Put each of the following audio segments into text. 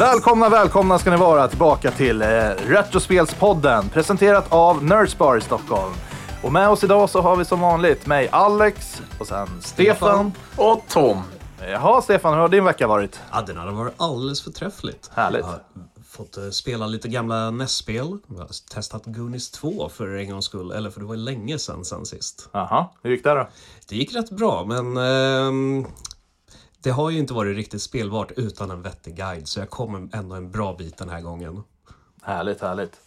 Välkomna, välkomna ska ni vara tillbaka till eh, Retrospelspodden presenterat av Nerdspar i Stockholm. Och med oss idag så har vi som vanligt mig Alex och sen Stefan. Och Tom. Jaha Stefan, hur har din vecka varit? Ja, den har varit alldeles förträffligt. Härligt. Jag har fått eh, spela lite gamla NES-spel. Jag har testat Goonies 2 för en gångs skull. Eller för det var länge sedan sen sist. Jaha, hur gick det då? Det gick rätt bra, men ehm, det har ju inte varit riktigt spelbart utan en vettig guide. Så jag kom ändå en bra bit den här gången. Härligt, härligt.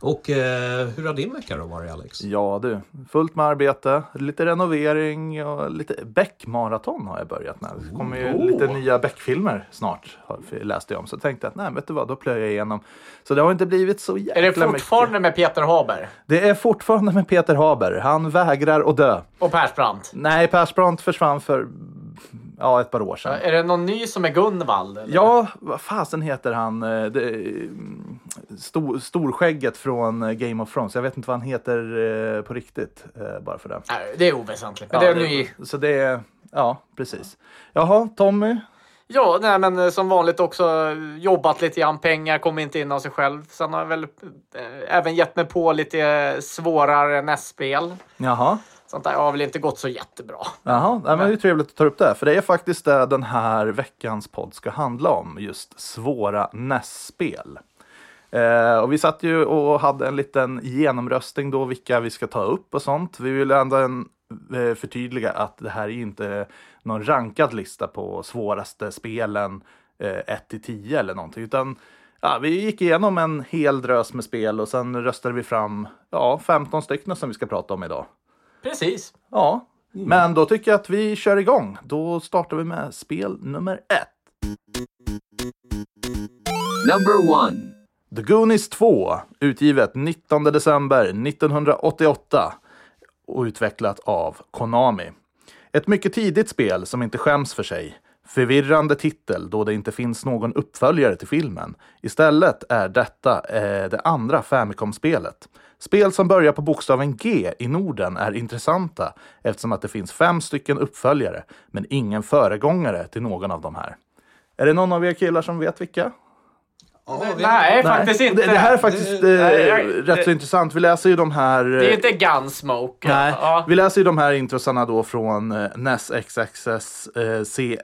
Och eh, hur har din vecka då varit Alex? Ja du, fullt med arbete, lite renovering och lite Beck-maraton har jag börjat med. Det kommer ju Oh. lite nya Beck-filmer snart, läste jag om. Så tänkte jag att nej, vet du vad, då plöjer jag igenom. Så det har inte blivit så jäkla Är det mycket. fortfarande med Peter Haber Det är fortfarande med Peter Haber. Han vägrar att dö. och Persbrandt? Nej, Persbrandt försvann för ja, ett par år sedan. Är det någon ny som är Gunvald? eller? Ja, vad fasen heter han? eh, Det, mm, stor, storskägget från eh, Game of Thrones. Jag vet inte vad han heter eh, på riktigt. eh, Bara för det. Det är oväsentligt. Men Ja, det är ny. Så det är, ja precis. Jaha, Tommy? Ja, nej, men eh, som vanligt också jobbat lite grann. Pengar kommer inte in av sig själv. Sen har jag väl eh, även gett mig på lite svårare NES-spel. Jaha. Sånt där har väl inte gått så jättebra. Jaha, nej, men det är trevligt att ta upp det. För det är faktiskt det den här veckans podd ska handla om. Just svåra nässpel. Eh, och vi satt ju och hade en liten genomröstning då vilka vi ska ta upp och sånt. Vi vill ändå en, eh, förtydliga att det här är inte någon rankad lista på svåraste spelen eh, 1 till 10 eller någonting. Utan ja, vi gick igenom en hel drös med spel och sen röstade vi fram ja, 15 stycken som vi ska prata om idag. Precis. Ja, men då tycker jag att vi kör igång. Då startar vi med spel nummer ett. Number one. The Goonies 2, utgivet 19 december 1988 och utvecklat av Konami. Ett mycket tidigt spel som inte skäms för sig. Förvirrande titel då det inte finns någon uppföljare till filmen. Istället är detta eh, det andra Famicom-spelet. Spel som börjar på bokstaven G i Norden är intressanta eftersom att det finns fem stycken uppföljare men ingen föregångare till någon av de här. Är det någon av er killar som vet vilka? Nej, faktiskt inte. Det, det här är faktiskt Det- eh, Nej, rätt så intressant. Vi läser ju de här... Det är inte Gunsmoke. Nej, Ja. vi läser ju de här introsarna då från eh, NES XXS eh, C-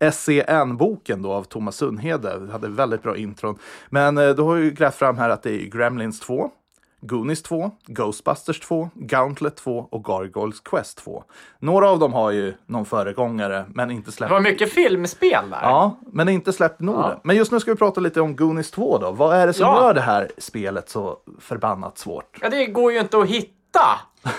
SCN-boken då av Thomas Sundhede. Vi hade väldigt bra intron. Men eh, då har vi grävt fram här att det är Gremlins 2, Goonies 2, Ghostbusters 2, Gauntlet 2 och Gargoyles Quest 2. Några av dem har ju någon föregångare, men inte släppt Det var mycket filmspel där. Ja, men inte släppt Norden. Ja. Men just nu ska vi prata lite om Goonies 2 då. Vad är det som Ja. gör det här spelet så förbannat svårt? Ja, det går ju inte att hitta.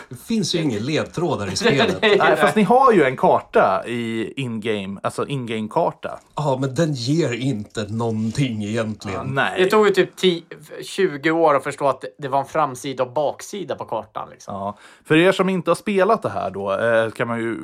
Det finns ju ingen ledtrådar i spelet. Nej, fast ni har ju en karta i in-game, alltså in-game-karta. Ja, men den ger inte någonting egentligen. Det Nej. tog ju typ 10, 20 år att förstå att det var en framsida och baksida på kartan. Liksom. Ja. För er som inte har spelat det här då eh, kan man ju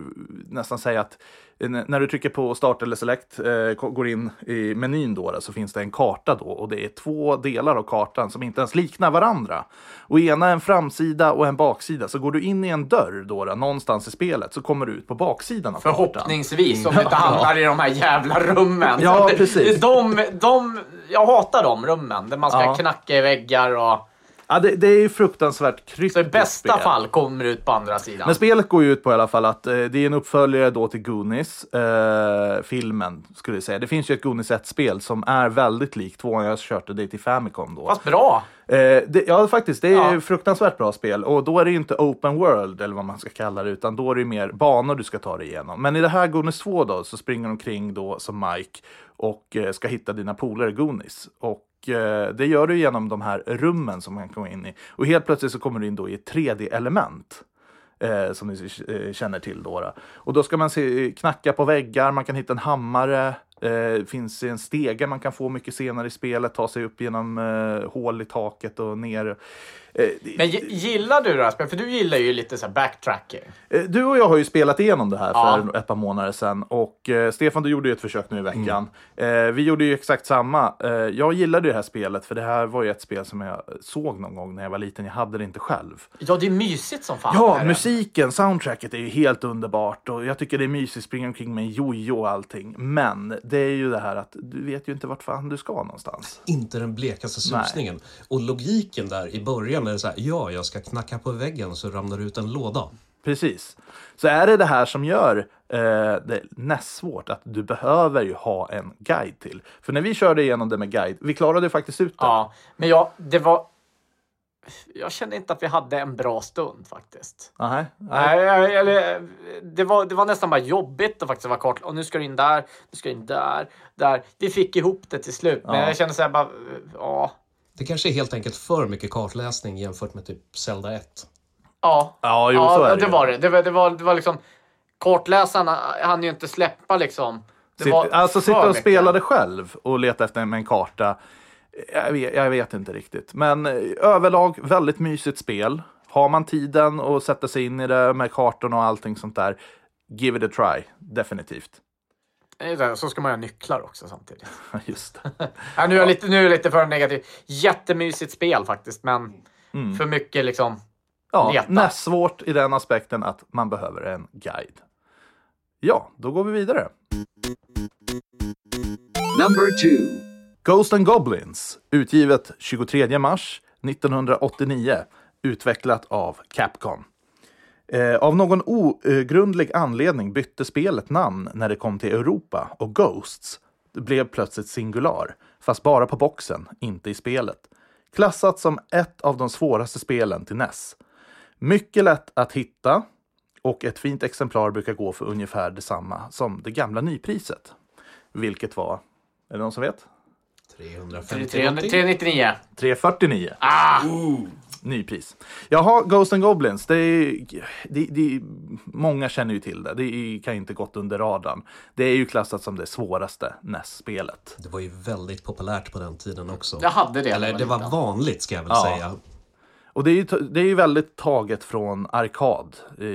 nästan säga att eh, när du trycker på start eller select, eh, går in i menyn då, så finns det en karta då och det är två delar av kartan som inte ens liknar varandra. Och ena är en framsida och en baksida. Så går du in i en dörr då, då någonstans i spelet så kommer du ut på baksidan av kartan. Förhoppningsvis, om du inte hamnar i de här jävla rummen. Ja, precis. De, de, jag hatar de rummen där man ska Ja. knacka i väggar och... Ja, det, det är ju fruktansvärt Så i kryptiskt bästa spel. fall kommer du ut på andra sidan. Men spelet går ju ut på i alla fall att eh, det är en uppföljare då till Goonies, eh, filmen skulle jag säga. Det finns ju ett Goonies 1-spel som är väldigt likt tvåan. Jag körde det till Famicom då. Fast bra. Eh, det, ja, faktiskt. Det är Ja. fruktansvärt bra spel. Och då är det ju inte open world, eller vad man ska kalla det, utan då är det mer banor du ska ta dig igenom. Men i det här Goonies 2 då, så springer de omkring då som Mike och eh, ska hitta dina polare Goonies. Och Eh, det gör du genom de här rummen som man kan komma in i. Och helt plötsligt så kommer du in då i ett 3D-element. Eh, som ni eh, känner till då, då. Och då ska man se, knacka på väggar, man kan hitta en hammare. Eh, finns en stege man kan få mycket senare i spelet, ta sig upp genom eh, hål i taket och ner. Eh, Men gi- gillar du det här spelet? För du gillar ju lite så här backtracking. Du och jag har ju spelat igenom det här Ja. för ett par månader sedan. Och Stefan, du gjorde ju ett försök nu i veckan. Mm. Vi gjorde ju exakt samma. Jag gillade det här spelet, för det här var ju ett spel som jag såg någon gång när jag var liten. Jag hade det inte själv. Ja, det är mysigt som fan. Ja, musiken, soundtracket är ju helt underbart och jag tycker det är mysigt att springa omkring med en jojo och allting. Men det är ju det här att du vet ju inte vart fan du ska någonstans. Inte den blekaste Nej. susningen. Och logiken där i början är så här, ja, jag ska knacka på väggen så ramlar det ut en låda. Precis. Så är det det här som gör eh, det näst svårt, att du behöver ju ha en guide till. För när vi körde igenom det med guide, vi klarade faktiskt ut det. Ja, men jag, det var... Jag kände inte att vi hade en bra stund faktiskt. Nej, nej. Eller, det, var, det var nästan bara jobbigt att faktiskt vara kort. Och nu ska du in där, nu ska du in där, där. Vi fick ihop det till slut, men Ja. jag kände så här bara, ja, Det kanske är helt enkelt för mycket kartläsning jämfört med typ Zelda 1. ja. Ja, jo, ja, så är det det var det. Det var, det var, det var liksom, kortläsaren han ju inte släppa liksom. Det Sitt, var alltså sitta och spela det själv och leta efter en, en karta. Jag vet, jag vet inte riktigt. Men eh, överlag väldigt mysigt spel. Har man tiden och sätta sig in i det med kartorna och allting sånt där. Give it a try, definitivt. Så ska man ha nycklar också samtidigt. Just det. Ja, nu, är jag lite, nu är jag lite för negativ. Jättemysigt spel faktiskt, men Mm. för mycket liksom. Ja, Leta. näst svårt i den aspekten att man behöver en guide. Ja, då går vi vidare. Number two. Ghost and Goblins, utgivet 23 mars 1989, utvecklat av Capcom. Eh, av någon ogrundlig anledning bytte spelet namn när det kom till Europa och Ghosts blev plötsligt singular, fast bara på boxen, inte i spelet. Klassat som ett av de svåraste spelen till NES. Mycket lätt att hitta och ett fint exemplar brukar gå för ungefär detsamma som det gamla nypriset. Vilket var, är det någon som vet? 350 399. 349. Ah! Nypris. Jaha, Ghost and Goblins. Det är, det, det, många känner ju till det. Det är, kan inte gått under radarn. Det är ju klassat som det svåraste NES-spelet. Det var ju väldigt populärt på den tiden också. Jag hade det. Eller det var liten. vanligt ska jag väl Ja. säga. Och det är ju, det är ju väldigt taget från arkad. Eh,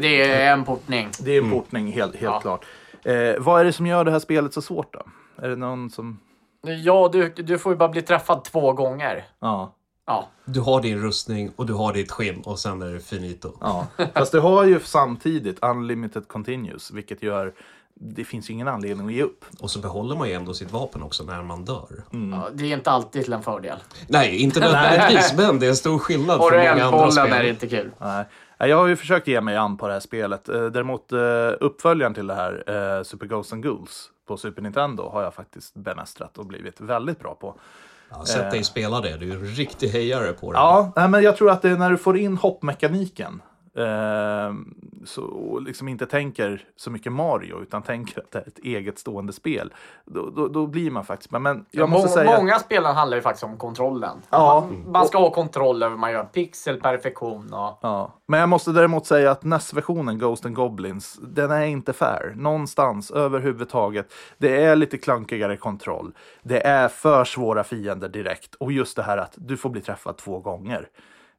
Det är en portning. Det är en portning, helt, helt Ja. klart. Eh, vad är det som gör det här spelet så svårt då? Är det någon som... Ja, du, du får ju bara bli träffad två gånger. Ja. Ja. Du har din rustning och du har ditt skinn och sen är det finito. Ja, fast du har ju samtidigt Unlimited Continuous, vilket gör... Det finns ju ingen anledning att ge upp. Och så behåller man ju ändå sitt vapen också när man dör. ja. Det är inte alltid till en fördel. Nej, inte nödvändigtvis, men det är en stor skillnad Har från många andra är det inte kul. Nej. Nej, Jag har ju försökt ge mig an på det här spelet. Eh, Däremot eh, uppföljaren till det här, eh, Super Ghosts and Ghouls på Super Nintendo, har jag faktiskt bemästrat och blivit väldigt bra på. Ja, sätt dig spela det, du är en riktig hejare på det. Ja, nej, men jag tror att det är när du får in hoppmekaniken. Eh, så och liksom inte tänker så mycket Mario utan tänker att det är ett eget stående spel. Då, då, då blir man faktiskt... Men, men jag måste Må- säga... Många spelen handlar ju faktiskt om kontrollen. Ja. Man, man ska ha kontroll över vad man gör. Pixelperfektion och... Ja, men jag måste däremot säga att NES-versionen Ghost and Goblins, den är inte fair. Någonstans överhuvudtaget. Det är lite klankigare kontroll. Det är för svåra fiender direkt. Och just det här att du får bli träffad två gånger.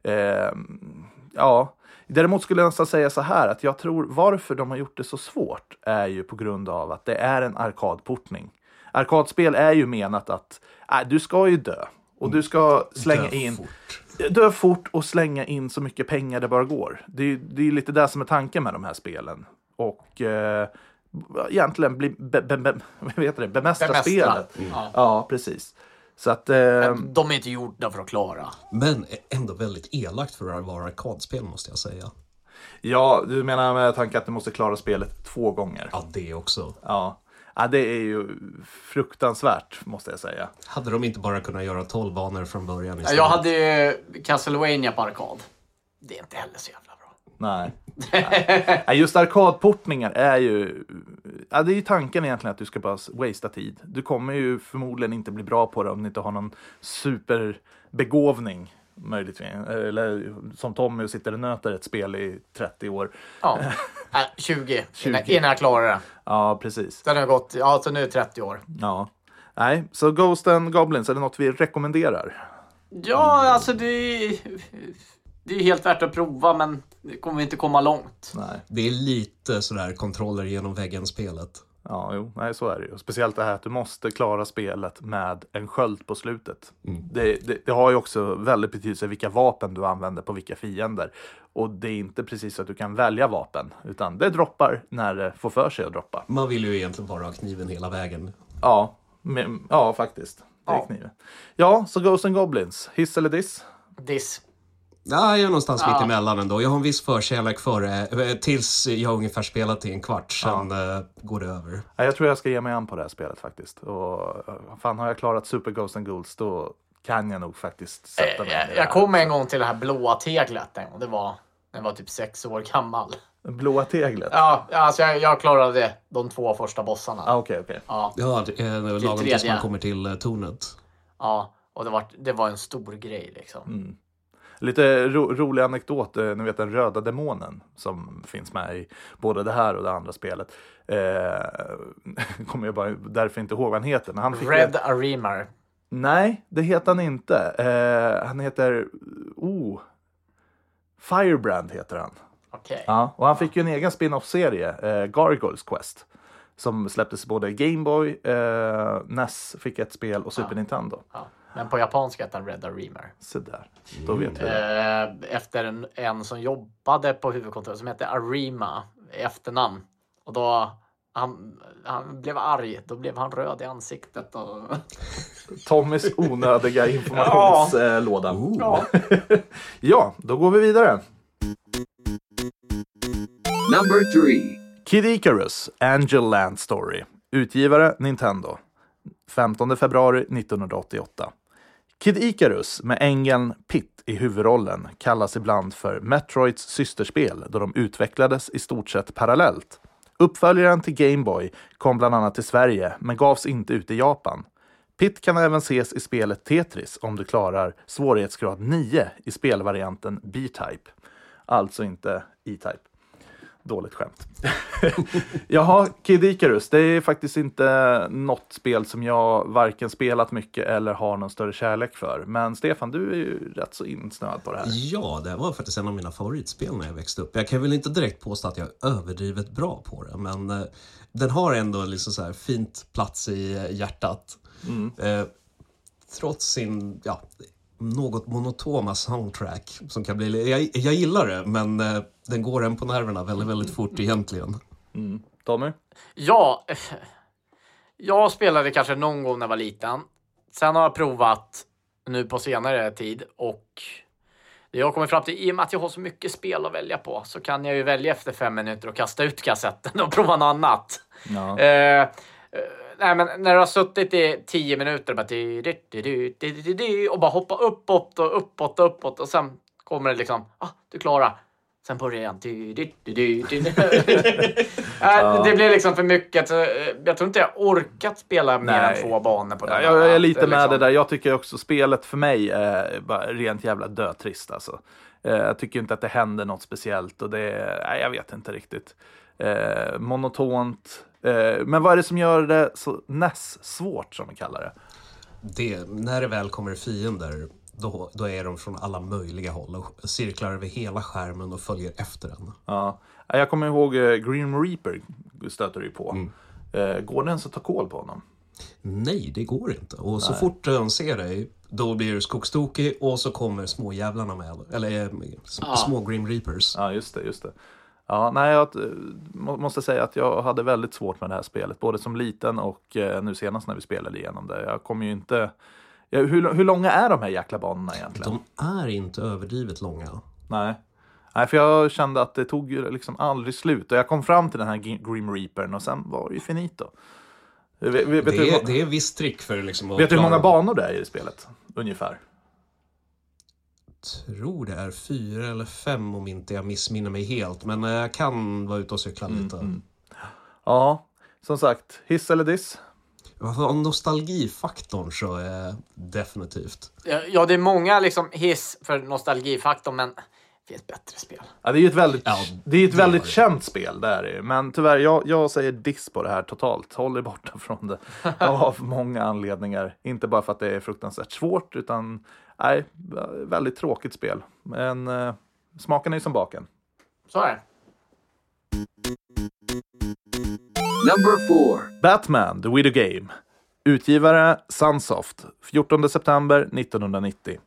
Ehm, ja, däremot skulle jag nästan säga så här att jag tror varför de har gjort det så svårt är ju på grund av att det är en arkadportning. Arkadspel är ju menat att äh, du ska ju dö. Och du ska slänga Dö in fort. dö fort och slänga in så mycket pengar det bara går. Det är ju det är lite det som är tanken med de här spelen. Och eh, egentligen bli, be, be, be, vad heter det? bemästra Bemästra. spelet. Ja. Ja, precis. Så att... Eh, De är inte gjorda för att klara. Men ändå väldigt elakt för att vara arkadspel måste jag säga. ja, du menar med tanke att du måste klara spelet två gånger? Ja, det också. Ja. ja, det är ju fruktansvärt måste jag säga. Hade de inte bara kunnat göra 12 banor från början istället? Jag hade ju Castlevania på arkad. Det är inte heller så jävla. Nej. Nej. Just arkadportningar är ju... Ja, det är ju tanken egentligen att du ska bara wastea tid. Du kommer ju förmodligen inte bli bra på det om du inte har någon superbegåvning. Möjligtvis. Eller som Tommy och sitter och nöter ett spel i 30 år. Ja. Äh, 20, 20. Innan, jag klarar det. Ja, precis. Sen har jag gått, ja så nu är det 30 år. Ja. Nej, så Ghost and Goblins, är det något vi rekommenderar? Ja, alltså det är, det är helt värt att prova men det kommer inte komma långt. Nej. Det är lite sådär kontroller genom väggen-spelet. Ja, jo, nej, så är det ju. Speciellt det här att du måste klara spelet med en sköld på slutet. Det, det, det har ju också väldigt betydelse vilka vapen du använder på vilka fiender. Och det är inte precis så att du kan välja vapen, utan det droppar när det får för sig att droppa. Man vill ju egentligen bara ha kniven hela vägen. Ja, men, ja faktiskt. Det är Ja. kniven. Ja, så Ghosts and Goblins. Hiss eller diss? Diss. Ja, jag är någonstans Ja. mitt emellan ändå. Jag har en viss förkärlek för det eh, tills jag har ungefär spelat i en kvart. Sen eh, går det över. Ja, jag tror jag ska ge mig an på det här spelet faktiskt. Och eh, fan, har jag klarat Super Ghosts and Ghouls då kan jag nog faktiskt sätta mig Jag, det jag kom en gång till det här blåa teglet en gång. Det var, jag var typ sex år gammal. Blåa teglet? Ja, alltså jag, jag klarade de två första bossarna. Ah, Okej, okej. Ja, Ja, det är lagom tills man kommer till tornet. ja. Och det var, det var en stor grej liksom. Mm. Lite ro rolig anekdot, eh, ni vet den röda demonen som finns med i både det här och det andra spelet. Eh, kommer jag bara därför inte ihåg vad han heter. Men han fick Red Arimar. Nej, det heter han inte. Eh, han heter... Oh. Firebrand heter han. Okej. Ja, och han fick ju en egen spin-off-serie, eh, Gargoyles Quest. Som släpptes både Gameboy, eh, NES fick ett spel och Super Nintendo. Ja. Men på japanska hette han Red Arimar. Så där. Då vet vi det. Eh, efter en, en som jobbade på huvudkontoret som hette Arima i efternamn. Och då han, han blev arg. Då blev han röd i ansiktet. Och... Tommys onödiga informationslåda. Ja. Ja, då går vi vidare. Number three. Kid Icarus, Angel Land Story. Utgivare Nintendo. 15 februari 1988. Kid Icarus med ängeln Pitt i huvudrollen kallas ibland för Metroids systerspel då de utvecklades i stort sett parallellt. Uppföljaren till Game Boy kom bland annat till Sverige men gavs inte ut i Japan. Pitt kan även ses i spelet Tetris om du klarar svårighetsgrad 9 i spelvarianten B-Type. Alltså inte E-Type. Dåligt skämt. Jaha, Kid Icarus. Det är faktiskt inte något spel som jag varken spelat mycket eller har någon större kärlek för. Men Stefan, du är ju rätt så insnöad på det här. Ja, det var faktiskt en av mina favoritspel när jag växte upp. Jag kan väl inte direkt påstå att jag är överdrivet bra på det, men eh, den har ändå liksom så här fint plats i eh, hjärtat. Eh, trots sin, ja, något monotona soundtrack som kan bli... Jag, jag gillar det, men eh, den går en på nerverna väldigt, väldigt fort egentligen. Tommy? Ja, jag spelade kanske någon gång när jag var liten. Sen har jag provat nu på senare tid och det jag kommer fram till, i och med att jag har så mycket spel att välja på, så kan jag ju välja efter fem minuter och kasta ut kassetten och prova något annat. Ja. Eh, eh, nej, men när du har suttit i tio minuter bara, di, di, di, och bara hoppa uppåt och uppåt och uppåt och sen kommer det liksom, ah, du klarar. Sen börjar det igen. Det blir liksom för mycket. Eh, Jag tror inte jag orkat spela mer Nej. än två banor på den. Ja, jag är lite Det med liksom- det där. Jag tycker också spelet för mig är bara rent jävla dötrist alltså. Eh, Jag tycker inte att det händer något speciellt och det är, jag vet inte riktigt. Eh, monotont. Eh, men vad är det som gör det så NES-svårt som vi kallar det? Det, när det väl kommer fiender, då, då är de från alla möjliga håll och cirklar över hela skärmen och följer efter en. Ja. Jag kommer ihåg eh, Green Reaper stöter du på. Mm. Eh, Går det ens att ta koll på honom? Nej, det går inte. Och så fort de ser dig, då blir du skogstokig och så kommer småjävlarna med. Eller eh, s- små Grim Reapers. Ja, just det, just det. Ja, nej, jag eh, må- måste säga att jag hade väldigt svårt med det här spelet, både som liten och eh, nu senast när vi spelade igenom det. Jag kommer ju inte... Hur, hur långa är de här jäkla banorna egentligen? De är inte överdrivet långa. Nej. Nej, för jag kände att det tog ju liksom aldrig slut. Och jag kom fram till den här Grim Reapern och sen var det ju finito. Vet, vet, vet, du, Det är, må- det är viss trick för liksom att vet du hur många banor det är i spelet? Ungefär. Tror det är fyra eller fem om inte jag missminner mig helt. Men eh, jag kan vara ute och cykla Mm, lite. Ja, som sagt, hiss eller diss? Om nostalgifaktorn så är definitivt. Ja, Ja, det är många liksom hiss för nostalgifaktorn, men det finns bättre spel. Ja, det är ju ett väldigt, Ja, det är ett det väldigt känt spel, det är det ju. Men tyvärr, jag, jag säger diss på det här totalt. Håll er borta från det. Av många anledningar. Inte bara för att det är fruktansvärt svårt, utan nej, väldigt tråkigt spel. Men eh, smaken är ju som baken. Så är det. Number 4. Batman, The Video Game. Utgivare Sunsoft, 14 september 1990.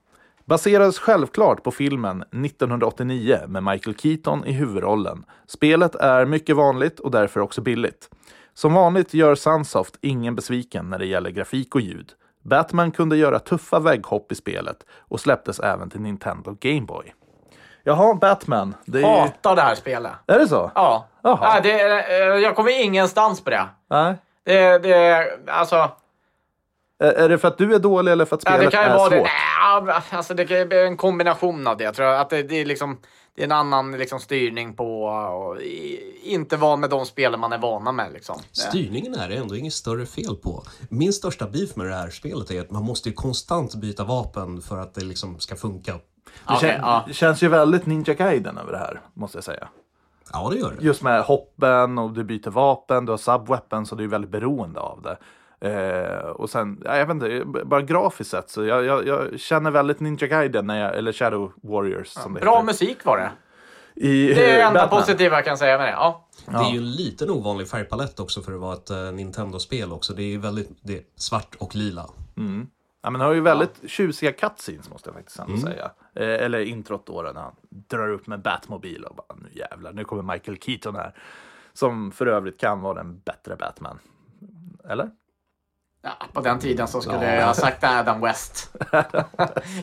Baserades självklart på filmen 1989 med Michael Keaton i huvudrollen. Spelet är mycket vanligt och därför också billigt. Som vanligt gör Sunsoft ingen besviken när det gäller grafik och ljud. Batman kunde göra tuffa vägghopp i spelet och släpptes även till Nintendo Game Boy. Jaha, Batman. Det är, Hatar det här spelet. är det så? Ja. Jaha. ja det, är- eh, jag kommer ingenstans på det. Nej. Det, det, alltså, Är är det för att du är dålig eller för att ja, spelet det kan ju är vara det. svårt? Nej, alltså det bli en kombination av det. Jag tror att det, det är liksom det är en annan liksom, styrning på och inte van med de spelen man är vana med. Liksom. Styrningen är det ändå inget större fel på. Min största beef med det här spelet är att man måste ju konstant byta vapen för att det liksom ska funka. Det, kän- ja. det känns ju väldigt Ninja Gaiden över det här, måste jag säga. Ja, det gör det. Just med hoppen och du byter vapen, du har subweapons och du är väldigt beroende av det. Eh, och sen, ja, jag vet inte, bara grafiskt sett så jag, jag, jag känner väldigt Ninja Gaiden, när jag, eller Shadow Warriors som det Bra heter. musik var det. I, Det är det enda Batman. positiva jag kan säga med det. Ja. Det är ju en liten ovanlig färgpalett också för att vara ett uh, Nintendo-spel också. Det är ju väldigt det är svart och lila. Ja, men har ju väldigt tjusiga cutscenes måste jag faktiskt Mm. ändå säga. Eh, eller introt då när han drar upp med Batmobil och bara nu jävlar, nu kommer Michael Keaton här. Som för övrigt kan vara den bättre Batman. Eller? Ja, på den tiden så skulle Ja. jag ha sagt Adam West.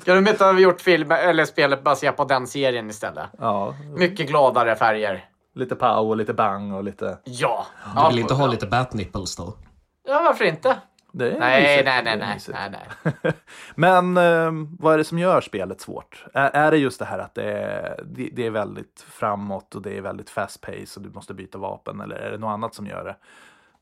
Kunde de inte ha gjort film eller spelet baserat på den serien istället? Ja, Mycket gladare färger. lite pow och lite bang och lite... Ja. Du ja, vill inte ha lite bat-nipples då? Ja, varför inte? Det är Nej, nej, nej, nej, mysigt. nej, nej. Men eh, vad är det som gör spelet svårt? Är, är det just det här att det är, det, det är väldigt framåt och det är väldigt fast pace och du måste byta vapen eller är det något annat som gör det?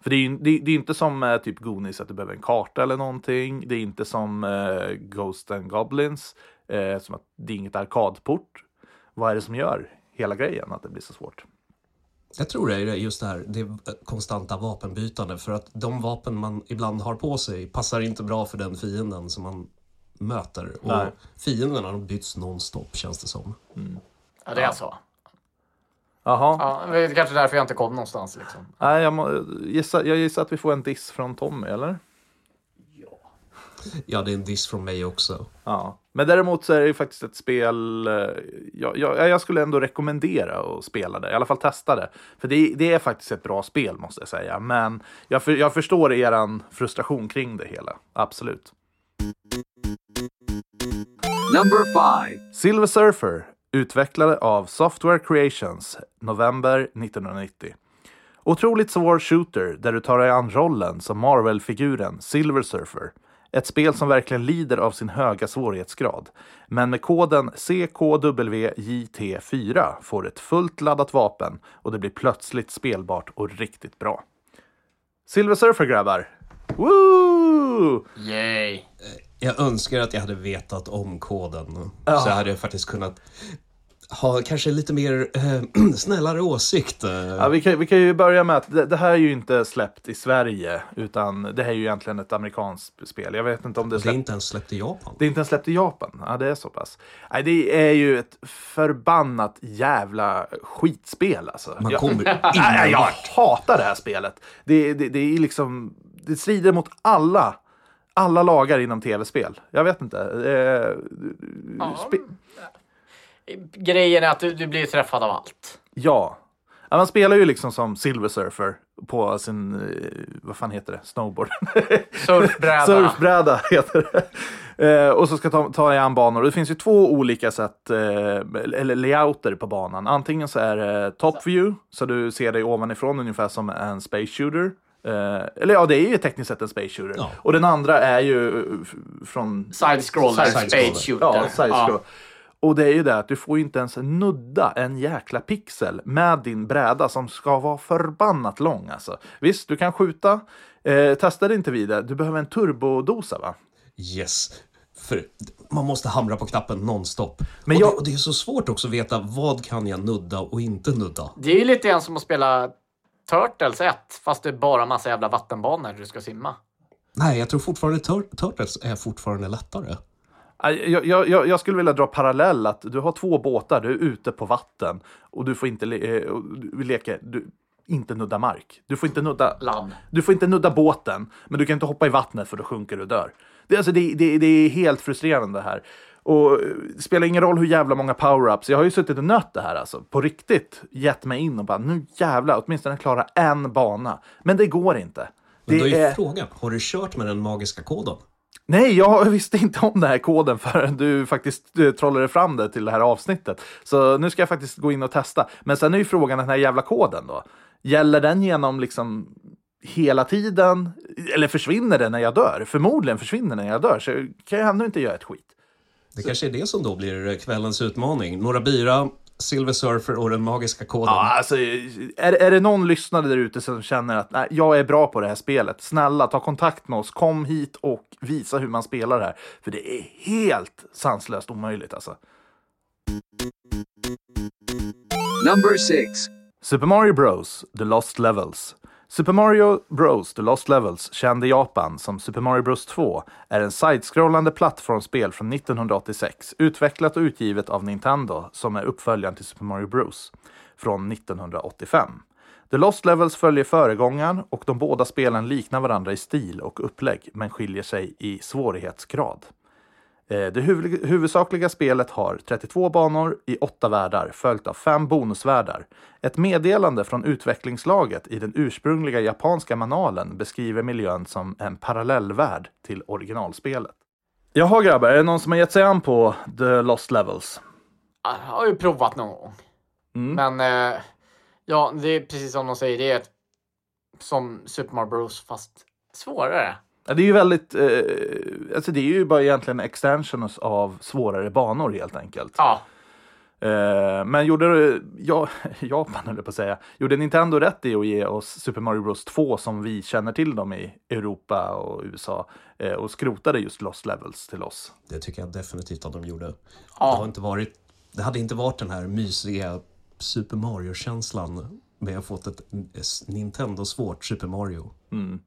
För det är ju det, det är inte som eh, typ Goonies att du behöver en karta eller någonting. Det är inte som eh, Ghost and Goblins, eh, som att det är inget arkadport. Vad är det som gör hela grejen att det blir så svårt? Jag tror det är just det här, det konstanta vapenbytande. För att de vapen man ibland har på sig passar inte bra för den fienden som man möter. Och Nej. fienderna de byts nonstop känns det som. Ja, det är så. Jaha, Ja, det är kanske därför jag inte kom någonstans. Liksom. Nej, jag, må, gissa, jag gissar att vi får en diss från Tommy, eller? Ja, det är en diss från mig också. Ja, men däremot så är det ju faktiskt ett spel eh, jag, jag, jag skulle ändå rekommendera att spela det, i alla fall testa det. För det, det är faktiskt ett bra spel måste jag säga, men jag, för, jag förstår eran frustration kring det hela, absolut. Number 5. Silver Surfer, utvecklade av Software Creations, november 1990. Otroligt svår shooter där du tar dig an rollen som Marvel-figuren Silver Surfer. Ett spel som verkligen lider av sin höga svårighetsgrad. Men med koden CKWJT4 får du ett fullt laddat vapen och det blir plötsligt spelbart och riktigt bra. Silver Surfer grabbar! Woo! Yay. Jag önskar att jag hade vetat om koden. Så hade jag faktiskt kunnat ha kanske lite mer eh, snällare åsikt. eh. Ja, vi, kan, vi kan ju börja med att det, det här är ju inte släppt i Sverige, utan det här är ju egentligen ett amerikanskt spel. Jag vet inte om det är Det är släppt. inte ens släppt i Japan. Det är inte ens släppt i Japan. Ja, det är så pass. Nej, det är ju ett förbannat jävla skitspel alltså. Man jag, kommer Nej, ingen jag hatar det här spelet. Det, det, det är liksom, det strider mot alla, alla lagar inom tv-spel. Jag vet inte. Eh, spe- Grejen är att du, du blir träffad av allt. Ja. ja. Man spelar ju liksom som Silver Surfer på sin, eh, vad fan heter det, snowboard? Surfbräda. Surfbräda heter det. Eh, och så ska ta, ta i an banor. Det finns ju två olika sätt, eh, eller layouter på banan. Antingen så är det top view, så du ser dig ovanifrån ungefär som en space shooter. Eh, eller ja, det är ju tekniskt sett en space shooter. Ja. Och den andra är ju eh, från... Side-scroller, space shooter. Ja, side-scroll. Och det är ju det att du får ju inte ens nudda en jäkla pixel med din bräda som ska vara förbannat lång alltså. Visst, du kan skjuta. Eh, testade inte vi det? Du behöver en turbodosa va? Yes. För man måste hamra på knappen nonstop. Men och, jag- det, och det är så svårt också att veta vad kan jag nudda och inte nudda. Det är ju lite grann som att spela Turtles 1, fast det är bara massa jävla vattenbanor du ska simma. Nej, jag tror fortfarande Tur- Turtles är fortfarande lättare. Jag, jag, jag, jag skulle vilja dra parallell att du har två båtar, du är ute på vatten och du får inte le, eh, du leker, du, inte nudda mark. Du får inte nudda, Land. du får inte nudda båten, men du kan inte hoppa i vattnet för då sjunker du och dör. Det, alltså, det, det, det är helt frustrerande det här. Och eh, det spelar ingen roll hur jävla många power-ups. Jag har ju suttit och nött det här alltså. På riktigt gett mig in och bara nu jävlar, åtminstone klara en bana. Men det går inte. Men då Det är är... frågan, har du kört med den magiska koden? Nej, jag visste inte om den här koden förrän du faktiskt eh, trollade fram det till det här avsnittet. Så nu ska jag faktiskt gå in och testa. Men sen är ju frågan den här jävla koden då. Gäller den genom liksom hela tiden? Eller försvinner den när jag dör? Förmodligen försvinner den när jag dör, så kan jag ändå inte göra ett skit. Det kanske är det som då blir kvällens utmaning. Några bira, Silver Surfer och den magiska koden. Ja, alltså, är, är det någon lyssnare där ute som känner att nej, jag är bra på det här spelet, snälla ta kontakt med oss, kom hit och visa hur man spelar det här. För det är helt sanslöst omöjligt alltså. Number 6. Super Mario Bros. The Lost Levels. Super Mario Bros. The Lost Levels, känd i Japan som Super Mario Bros 2, är en sidescrollande plattformsspel från 1986, utvecklat och utgivet av Nintendo, som är uppföljaren till Super Mario Bros. från 1985. The Lost Levels följer föregångaren och de båda spelen liknar varandra i stil och upplägg, men skiljer sig i svårighetsgrad. Eh, Det huv- huvudsakliga spelet har 32 banor i åtta världar följt av fem bonusvärldar. Ett meddelande från utvecklingslaget i den ursprungliga japanska manualen beskriver miljön som en parallellvärld till originalspelet. Jaha grabbar, är det någon som har gett sig an på The Lost Levels? Jag har ju provat någon gång. Mm. Men eh, ja, det är precis som de säger. Det är ett, som Super Mario Bros fast svårare. Ja, Det är ju väldigt, eh, alltså det är ju bara egentligen extensions av svårare banor helt enkelt. Ja, Eh, men gjorde ja, Japan, eller på att säga, gjorde Nintendo rätt i att ge oss Super Mario Bros 2 som vi känner till dem i Europa och USA eh, och skrotade just Lost Levels till oss? Det tycker jag definitivt att de gjorde. Det, Ja. har inte varit, det hade inte varit den här mysiga Super Mario-känslan med att fått ett Nintendo-svårt Super Mario. Det-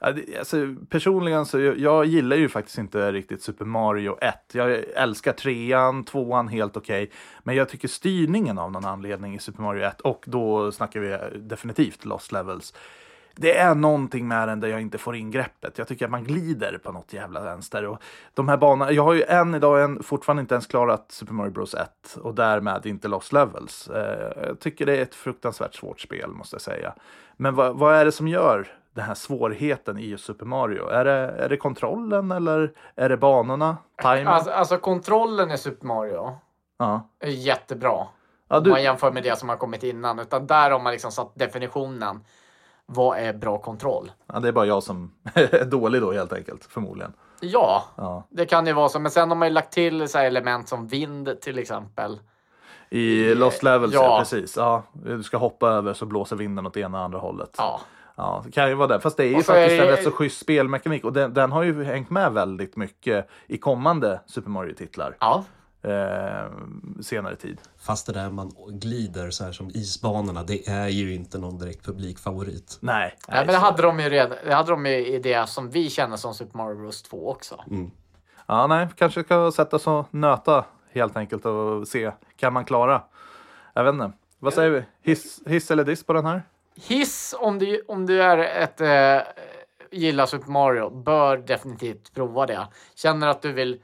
Alltså, personligen så jag, jag gillar ju faktiskt inte riktigt Super Mario 1. Jag älskar trean, tvåan helt okej. Men jag tycker styrningen av någon anledning i Super Mario 1 och då snackar vi definitivt Lost Levels. Det är någonting med den där jag inte får in greppet. Jag tycker att man glider på något jävla vänster. Och de här banorna, jag har ju än idag än, fortfarande inte ens klarat Super Mario Bros 1 och därmed inte Lost Levels. Eh, jag tycker det är ett fruktansvärt svårt spel måste jag säga. Men vad, vad är det som gör den här svårigheten i Super Mario? Är det, är det kontrollen eller är det banorna? Timing? alltså, alltså kontrollen i Super Mario ja. är jättebra. Ja, Om du, man jämför med det som har kommit innan. Utan där har man liksom satt definitionen. Vad är bra kontroll? ja, det är bara jag som är dålig då helt enkelt, förmodligen. Ja, Ja. det kan ju vara så. Men sen har man ju lagt till så element som vind till exempel. I Lost Levels. Ja. precis. Ja, du ska hoppa över så blåser vinden åt ena och andra hållet. Ja, Ja, det kan ju vara det. Fast det är ju faktiskt är det- en rätt så schysst spelmekanik och den, den har ju hängt med väldigt mycket i kommande Super Mario-titlar ja. eh, senare tid. Fast det där man glider så här som isbanorna, det är ju inte någon direkt publikfavorit. Nej, Nej, men det hade de ju redan. Det hade de ju i det som vi känner som Super Mario Bros 2 också. Ja, nej, kanske ska sätta oss och nöta helt enkelt och se, kan man klara? Jag vet inte. Vad säger vi? Hiss, hiss eller diss på den här? Hiss om du, om du är ett eh, gillar Super Mario bör definitivt prova det. Känner att du vill.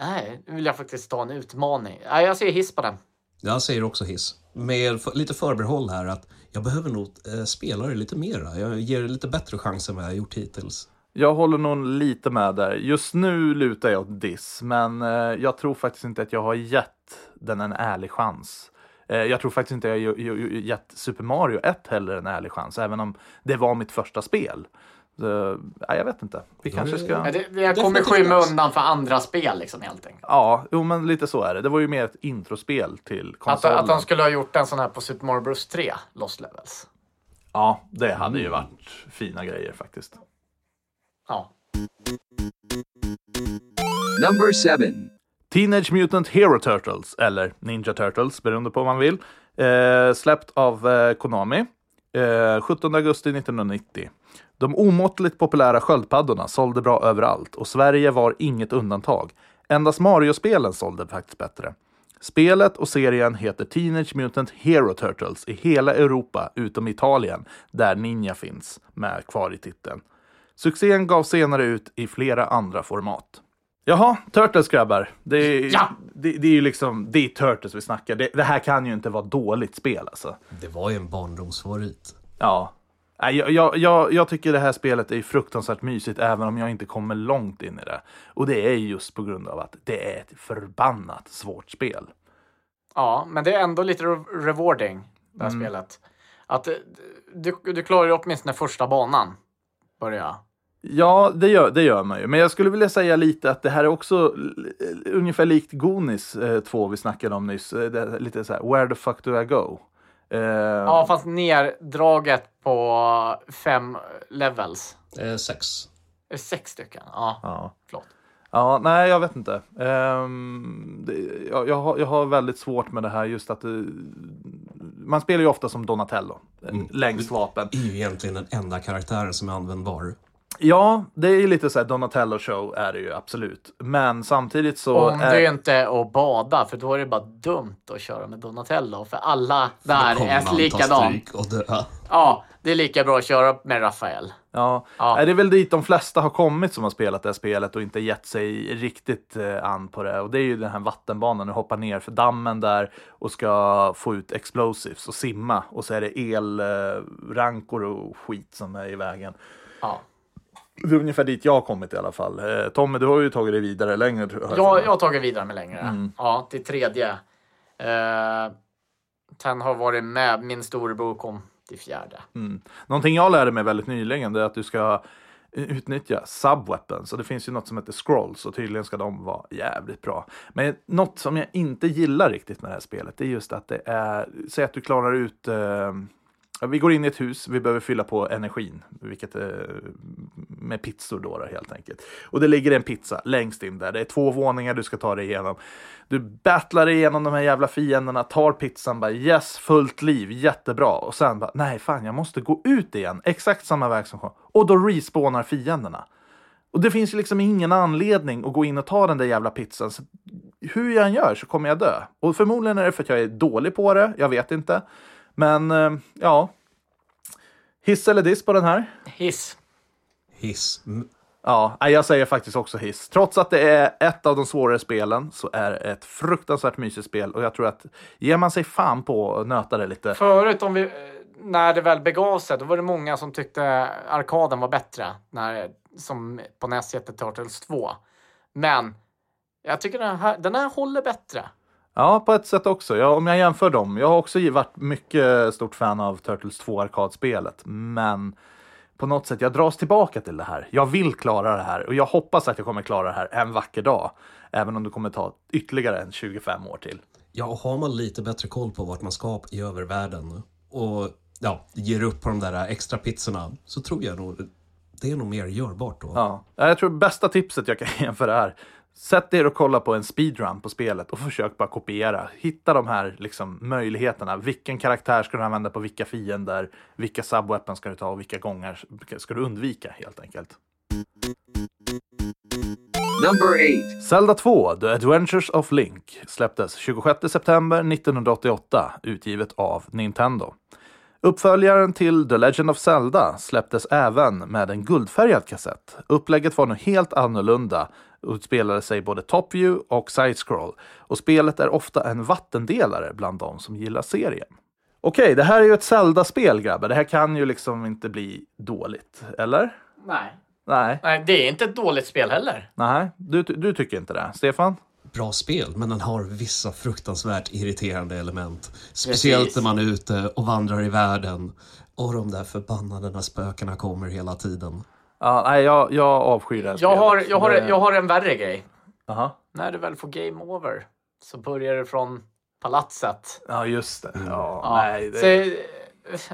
Nej, nu vill jag faktiskt ta en utmaning. Nej, jag ser hiss på den. Jag säger också hiss. Med lite förbehåll här att jag behöver nog eh, spela det lite mera. Jag ger det lite bättre chans än vad jag har gjort hittills. Jag håller nog lite med där. Just nu lutar jag åt diss, men eh, jag tror faktiskt inte att jag har gett den en ärlig chans. Eh, jag tror faktiskt inte jag gett Super Mario 1 heller en ärlig chans, även om det var mitt första spel. Så, ja, jag vet inte. Vi kanske ska... Men det, det kommer skymma undan för andra spel liksom helt enkelt. Ja, jo, men lite så är det. Det var ju mer ett introspel till Att, konsolen. att de skulle ha gjort en sån här på Super Mario Bros 3, Lost Levels. Ja, det hade ju varit fina grejer faktiskt. Ja. Number 7. Teenage Mutant Hero Turtles, eller Ninja Turtles beroende på vad man vill. Eh, släppt av eh, Konami. Eh, 17 augusti 1990. De omåttligt populära sköldpaddorna sålde bra överallt och Sverige var inget undantag. Endast Mario-spelen sålde faktiskt bättre. Spelet och serien heter Teenage Mutant Hero Turtles i hela Europa utom Italien, där Ninja finns med kvar i titeln. Succén gav senare ut i flera andra format. Jaha, Turtles grabbar. Det är, Ja! det, det är ju liksom, det är Turtles vi snackar. Det, det här kan ju inte vara dåligt spel alltså. Det var ju en barndomsfavorit. Ja. Nej, Jag, jag, jag, jag tycker det här spelet är fruktansvärt mysigt även om jag inte kommer långt in i det. Och det är just på grund av att det är ett förbannat svårt spel. Ja, men det är ändå lite re- rewarding, det här spelet. Att eh, du, du klarar ju åtminstone första banan. Börja. Ja, det gör, det gör man ju. Men jag skulle vilja säga lite att det här är också ungefär likt Gonis 2 vi snackade om nyss. Eh, Det är lite så här, where the fuck do I go? Eh, Ja, fast nerdraget på fem levels. Eh, sex. Det är Sex stycken. Ja, ja. förlåt. Ja, nej, jag vet inte. Ehm, det, jag, jag, har, jag har väldigt svårt med det här just att det, man spelar ju ofta som Donatello, mm. längst vapen. är ju egentligen den enda karaktären som är användbar. Ja, det är ju lite så här Donatello show är det ju absolut. Men samtidigt så Om är, du inte att bada, för då är det bara dumt att köra med Donatello. För alla där är man ta likadan. stryk Och dö. Ja, det är lika bra att köra med Rafael. Ja, Ja. Det är väl dit de flesta har kommit som har spelat det här spelet och inte gett sig riktigt eh, an på det. Och det är ju den här vattenbanan, du hoppar ner för dammen där och ska få ut explosives och simma. Och så är det elrankor och skit som är i vägen. Ja. Det är ungefär dit jag har kommit i alla fall. Eh, Tommy, du har ju tagit dig vidare längre. tror jag. Jag, jag har tagit vidare med längre. Ja, till tredje. Eh, sen har varit med. Min storebror kom till fjärde. Mm. Någonting jag lärde mig väldigt nyligen är att du ska utnyttja subweapons. Och det finns ju något som heter scrolls och tydligen ska de vara jävligt bra. Men något som jag inte gillar riktigt med det här spelet det är just att det är, säg att du klarar ut eh, vi går in i ett hus, vi behöver fylla på energin, vilket är med pizzor då, då helt enkelt. Och det ligger en pizza längst in där. Det är två våningar du ska ta dig igenom. Du battlar dig igenom de här jävla fienderna, tar pizzan, bara yes, fullt liv, jättebra. Och sen bara, nej fan, jag måste gå ut igen, exakt samma väg som kom. Och då respawnar fienderna. Och det finns ju liksom ingen anledning att gå in och ta den där jävla pizzan. Så hur jag än gör så kommer jag dö. Och förmodligen är det för att jag är dålig på det, jag vet inte. Men eh, ja. Hiss eller diss på den här? Hiss. Hiss. Mm. Ja, jag säger faktiskt också hiss. Trots att det är ett av de svårare spelen så är det ett fruktansvärt mysigt spel och jag tror att ger man sig fan på att nöta det lite. Förut, om vi, eh, när det väl begav sig, då var det många som tyckte arkaden var bättre. När, som på NES hette Turtles 2. Men jag tycker den här, den här håller bättre. Ja, på ett sätt också. Ja, om jag jämför dem. Jag har också varit mycket stort fan av Turtles 2 arkadspelet, men på något sätt, jag dras tillbaka till det här. Jag vill klara det här och jag hoppas att jag kommer klara det här en vacker dag. Även om det kommer ta ytterligare en 25 år till. Ja, och har man lite bättre koll på vart man ska i övervärlden och ja, ger upp på de där extra pizzorna så tror jag nog det är nog mer görbart då. Ja. Jag tror bästa tipset jag kan ge för det här. Sätt er och kolla på en speedrun på spelet och försök bara kopiera. Hitta de här liksom, möjligheterna. Vilken karaktär ska du använda på vilka fiender? Vilka subweapon ska du ta och vilka gånger ska du undvika helt enkelt? Number 8. Zelda 2, The Adventures of Link, släpptes 26 september 1988, utgivet av Nintendo. Uppföljaren till The Legend of Zelda släpptes även med en guldfärgad kassett. Upplägget var nu helt annorlunda och utspelade sig både top view och side-scroll. Och spelet är ofta en vattendelare bland de som gillar serien. Okej, det här är ju ett Zelda-spel grabbar. Det här kan ju liksom inte bli dåligt, eller? Nej. Nej, Nej, det är inte ett dåligt spel heller. nej, du, du tycker inte det. Stefan? Bra spel, men den har vissa fruktansvärt irriterande element. Speciellt Precis. när man är ute och vandrar i världen och de där förbannade när spökena kommer hela tiden. Ja, nej, jag, jag avskyr det här Jag har, spelet. jag, har, jag har en värre grej. Aha. När du väl får game over så börjar det från palatset. Ja, just det. Ja, Ja. nej, det... Säg,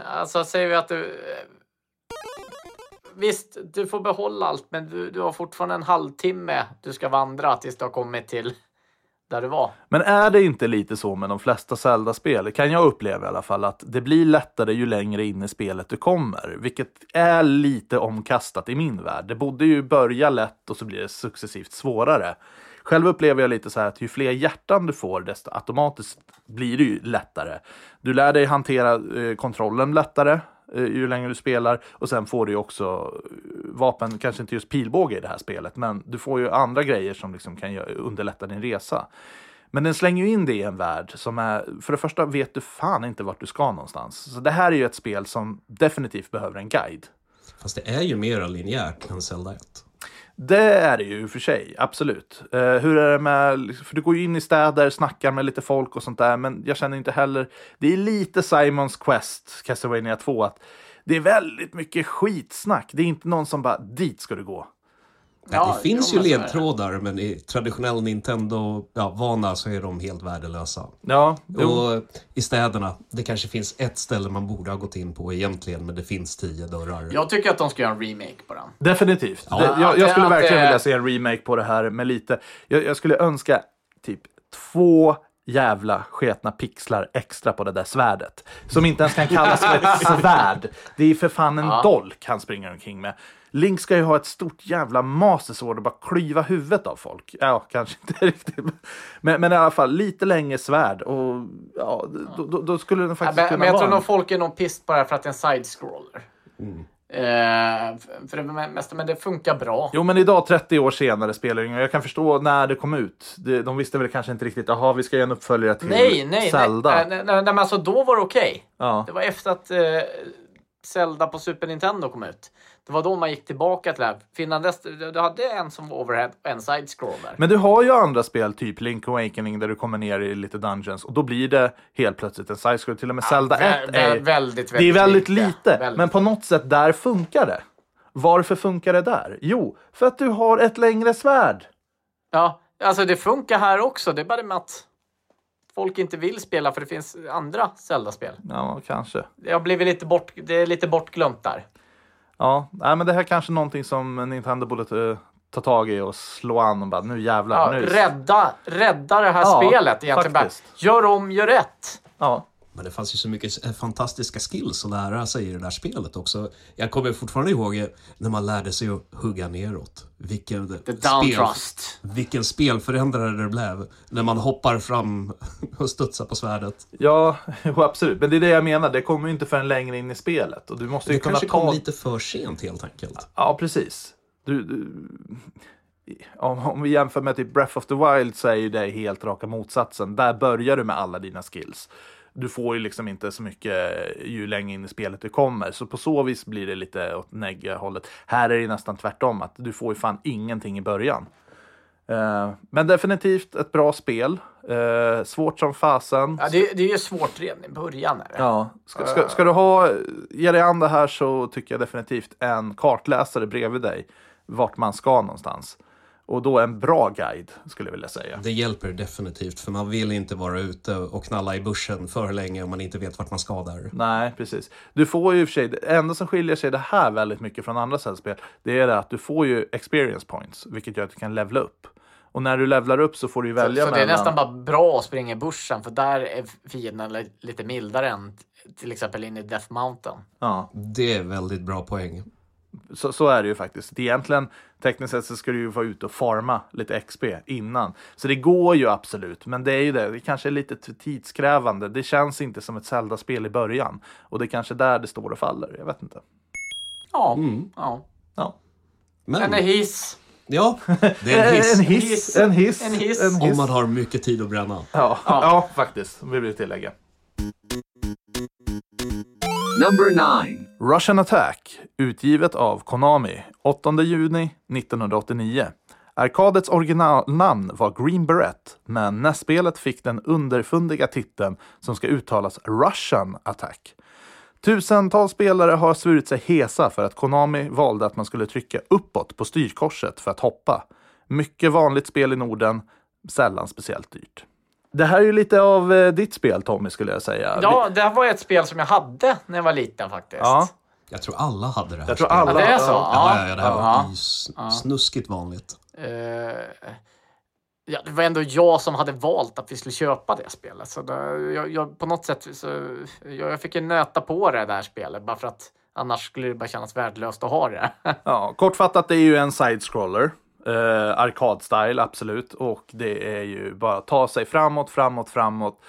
alltså säger vi att du... Visst, du får behålla allt, men du, du har fortfarande en halvtimme du ska vandra tills du har kommit till där det var. Men är det inte lite så med de flesta Zelda-spel, kan jag uppleva i alla fall, att det blir lättare ju längre in i spelet du kommer. Vilket är lite omkastat i min värld. Det borde ju börja lätt och så blir det successivt svårare. Själv upplever jag lite så här att ju fler hjärtan du får, desto automatiskt blir det ju lättare. Du lär dig hantera eh, kontrollen lättare Eh, ju längre du spelar och sen får du ju också eh, vapen, kanske inte just pilbåge i det här spelet, men du får ju andra grejer som liksom kan underlätta din resa. Men den slänger ju in det i en värld som är, för det första vet du fan inte vart du ska någonstans. Så det här är ju ett spel som definitivt behöver en guide. Fast det är ju mera linjärt än Zelda 1. Det är det ju i och för sig, absolut. Eh, hur är det med, liksom, för du går ju in i städer, snackar med lite folk och sånt där, men jag känner inte heller, det är lite Simons Quest, Castlevania 2, att det är väldigt mycket skitsnack. Det är inte någon som bara, dit ska du gå. Ja, det finns ju ledtrådar, men i traditionell Nintendo-vana så är de helt värdelösa. Ja, jo. Och i städerna, det kanske finns ett ställe man borde ha gått in på egentligen, men det finns tio dörrar. Jag tycker att de ska göra en remake på den. Definitivt. Ja. det, jag, jag skulle verkligen vilja se en remake på det här med lite... Jag, jag skulle önska typ två jävla sketna pixlar extra på det där svärdet. Som inte ens kan kallas för ett svärd. Det är för fan en Ja. dolk han springer omkring med. Link ska ju ha ett stort jävla mastersword och bara klyva huvudet av folk. Ja, kanske inte riktigt. Men, men i alla fall lite längre svärd. Och ja, då, då, då skulle den Ja, faktiskt men, kunna men jag vara tror nog folk är på det här för att det är en side-scroller. Eh, för- det mesta, men det funkar bra. Jo, men idag 30 år senare spelar det ingen Jag kan förstå när det kom ut. De visste väl kanske inte riktigt, jaha, vi ska göra en uppföljare till Nej, nej, Zelda. nej, nej, nej, nej, men alltså då var det okej. Ja. Det var efter att eh, Zelda på Super Nintendo kom ut. Det var då man gick tillbaka till det här. Innan dess, du hade en som var overhead och en side-scroller. Men du har ju andra spel, typ Link Awakening, där du kommer ner i lite dungeons och då blir det helt plötsligt en side-scroll. Till och med Zelda vä- 1 vä- är, väldigt, väldigt det är väldigt lite. Väldigt Men på något sätt, där funkar det. Varför funkar det där? Jo, för att du har ett längre svärd. Ja, alltså det funkar här också. Det är bara det med att folk inte vill spela för det finns andra Zelda-spel. Ja, kanske. Har blivit lite, bort, det är lite bortglömt där. Ja, nej, men det här är kanske någonting som Nintendo borde ta tag i och slå an och bara, nu jävlar. Ja, nu. rädda, rädda det här Ja, spelet egentligen. Bara, faktiskt. gör om, gör rätt. Ja. Men det fanns ju så mycket eh, fantastiska skills att lära sig i det där spelet också. Jag kommer fortfarande ihåg när man lärde sig att hugga neråt. Vilken, The down thrust. vilken spelförändrare det blev. När man hoppar fram och studsar på svärdet. Ja, absolut. Men det är det jag menar. Det kommer ju inte förrän längre in i spelet. Och du måste ju Det kunna kanske ta... kom lite för sent helt enkelt. Ja, precis. Du, du... Om, om vi jämför med typ Breath of the Wild så är ju det helt raka motsatsen. Där börjar du med alla dina skills. Du får ju liksom inte så mycket ju längre in i spelet du kommer. Så på så vis blir det lite åt negga hållet. Här är det nästan tvärtom. att Du får ju fan ingenting i början. Eh, men definitivt ett bra spel. Eh, svårt som fasen. Ja, det, det är ju svårt redan i början. Det. Ja, ska, ska, ska du ha, ge dig an det här så tycker jag definitivt en kartläsare bredvid dig vart man ska någonstans. Och då en bra guide skulle jag vilja säga. Det hjälper definitivt, för man vill inte vara ute och knalla i bussen för länge om man inte vet vart man ska där. Nej, precis. Du får ju i och för sig, det enda som skiljer sig det här väldigt mycket från andra sällspel, det är det att du får ju experience points, vilket gör att du kan levla upp. Och när du levlar upp så får du ju välja Så, så det är mellan... nästan bara bra att springa i bushen för där är fienderna li- lite mildare än till exempel in i Death Mountain. Ja, Det är väldigt bra poäng. Så, så är det ju faktiskt. Egentligen, tekniskt sett så ska du ju vara ute och farma lite XP innan. Så det går ju absolut, men det är ju det. Det kanske är lite tidskrävande. Det känns inte som ett Zelda-spel i början. Och det är kanske där det står och faller. Jag vet inte. Ja, ja. Ja. Men, En hiss. ja, det är en hiss. En hiss, en hiss, En hiss. en hiss. Om man har mycket tid att bränna. Ja, ja. faktiskt. Vill vi tillägga. Number 9. Russian Attack, utgivet av Konami, 8 juni 1989. Arkadets originalnamn var Green Beret, men nästspelet fick den underfundiga titeln som ska uttalas Russian Attack. Tusentals spelare har svurit sig hesa för att Konami valde att man skulle trycka uppåt på styrkorset för att hoppa. Mycket vanligt spel i Norden, sällan speciellt dyrt. Det här är ju lite av eh, ditt spel Tommy skulle jag säga. Ja, det här var ett spel som jag hade när jag var liten faktiskt. Ja. Jag tror alla hade det här Jag tror spelet. alla... Ja, det är så? Ja, ja, ja, det här Ja. var snuskigt vanligt. Eh, ja, det var ändå jag som hade valt att vi skulle köpa det spelet. Så det, jag, jag, på något sätt så, jag, jag fick ju nöta på det där spelet bara för att annars skulle det bara kännas värdelöst att ha det. Ja, kortfattat, det är ju en side-scroller. Eh, Arkadstyle, absolut. Och det är ju bara att ta sig framåt, framåt, framåt.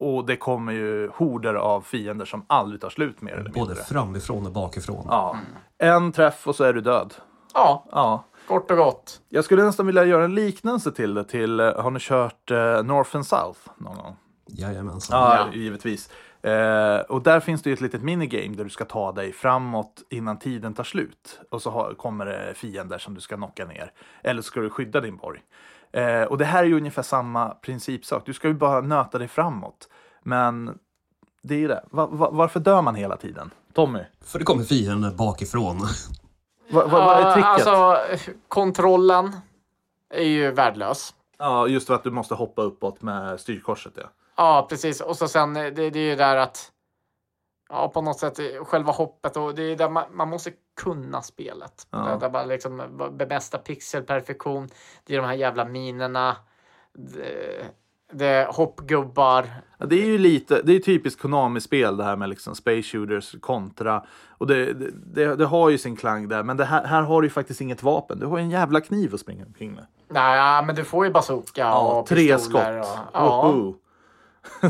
Och det kommer ju horder av fiender som aldrig tar slut mer eller Både mindre. framifrån och bakifrån. Ja. En träff och så är du död. Ja, Ja. kort och gott. Jag skulle nästan vilja göra en liknelse till det. Till, eh, har ni kört eh, North and South någon gång? Jajamensan. Ja, Ja. givetvis. Eh, och där finns det ju ett litet minigame där du ska ta dig framåt innan tiden tar slut. Och så har, kommer det fiender som du ska knocka ner. Eller så ska du skydda din borg. Eh, och det här är ju ungefär samma principsak. Du ska ju bara nöta dig framåt. Men det är ju det. Va, va, varför dör man hela tiden? Tommy, För det kommer fienden bakifrån. va, va, vad är tricket? Alltså, kontrollen är ju värdelös. Ja, just för att du måste hoppa uppåt med styrkorset. Ja. Ja, precis. Och så sen, det, det är ju där att Ja, på något sätt eh, själva hoppet och det är där man, man måste kunna spelet. Ja. Där, där man liksom bemästra pixelperfektion. Det är de här jävla minerna. Det, det hoppgubbar. Ja, det är ju lite, det är typiskt Konami-spel det här med liksom Space Shooters kontra. Och det, det, det, det har ju sin klang där, men det här, här har du ju faktiskt inget vapen. Du har ju en jävla kniv att springa omkring med. Nej, men du får ju bazooka Ja, och tre skott. pistoler. Och, ja!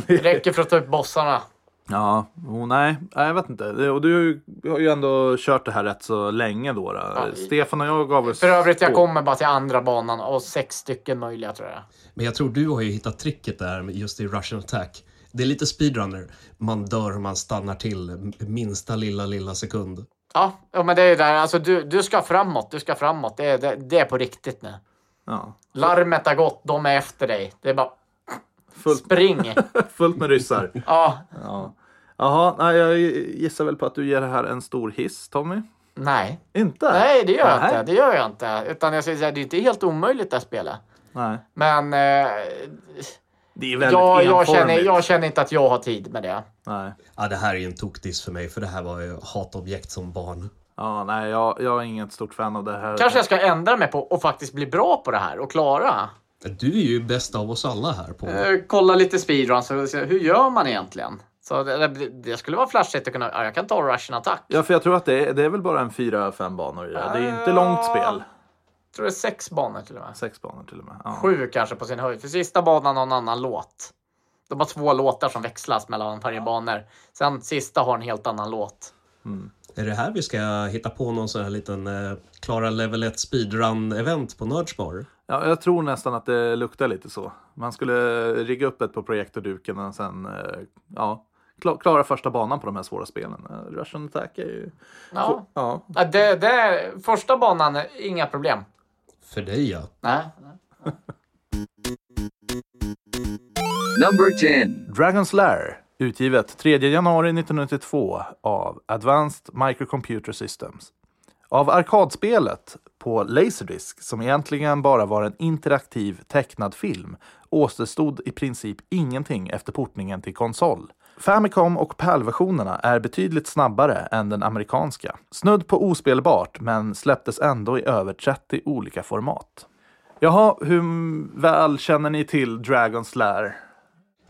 Det räcker för att ta upp bossarna. Ja, oh, nej, nej, jag vet inte. Det- Och du har ju ändå kört det här rätt så länge då. då. Ja, Stefan och jag gav oss För övrigt, jag kommer bara till andra banan och sex stycken möjliga tror jag. Men jag tror du har ju hittat tricket där just i Russian Attack. Det är lite speedrunner. Man dör om man stannar till minsta lilla, lilla sekund. Ja, ja men det är ju där. Alltså, du, du ska framåt, du ska framåt. Det är, det, det är på riktigt nu. Ja, Larmet har gått, de är efter dig. Det är bara fullt, spring. fullt med ryssar. ja, Ja. Jaha, nej, jag gissar väl på att du ger det här en stor hiss, Tommy? nej. Inte? Nej, det gör jag Nej. inte. Det gör jag inte. Utan jag säger så här, det är inte helt omöjligt här spelet. Nej. Men eh, Det är väldigt jag, jag, känner, jag känner inte att jag har tid med det. Nej. Ja, det här är ju en tokdiss för mig, för det här var ju hatobjekt som barn. Ja, nej, jag, jag är inget stort fan av det här. Kanske jag ska ändra mig på och faktiskt bli bra på det här och klara. Du är ju bäst av oss alla här på... Eh, kolla lite speedruns hur gör man egentligen? Så det, det, skulle vara flashigt att kunna, ja, jag kan ta Russian attack. Ja, för jag tror att det är, det är väl bara en fyra, fem banor i det. Det är inte långt spel. Jag tror det är sex banor till och med. Sex banor till och med. Ja. Sju kanske på sin höjd. För sista banan har en annan låt. De har två låtar som växlas mellan varje banor. Sen sista har en helt annan låt. Är det här vi ska hitta på någon sån här liten eh, Klara Level 1 speedrun-event på Nerdspar? Ja, jag tror nästan att det luktar lite så. Man skulle rigga upp ett på projektorduken och sen eh, ja, kla- klara första banan på de här svåra spelen. Eh, Russian Attack är ju... Ja. Ja. Ja, Det, det, första banan, är inga problem. För dig ja. Nej. Number 10. Dragon's Lair, utgivet 3 januari 1992 av Advanced Microcomputer Systems. Av arkadspelet på Laserdisc, som egentligen bara var en interaktiv tecknad film, återstod i princip ingenting efter portningen till konsol. Famicom och PAL-versionerna är betydligt snabbare än den amerikanska. Snudd på ospelbart, men släpptes ändå i över 30 olika format. Jaha, hur väl känner ni till Dragon's Lair?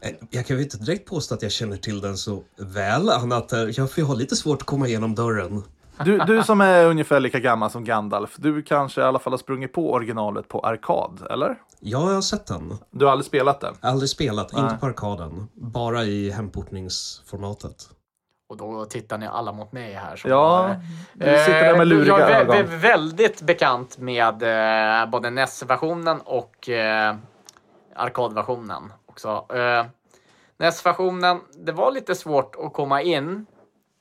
Eh, jag kan väl inte direkt påstå att jag känner till den så väl, annat än jag får ha lite svårt att komma igenom dörren. Du, du som är ungefär lika gammal som Gandalf, du kanske i alla fall har sprungit på originalet på arkad, eller? Ja, jag har sett den. Du har aldrig spelat den? Aldrig spelat, inte på arkaden. Bara i hemportningsformatet. Och då tittar ni alla mot mig här. som Ja, du sitter där med luriga jag är vä- ögon. vä- väldigt bekant med eh, både NES-versionen och eh, arkadversionen också. Eh, NES-versionen, det var lite svårt att komma in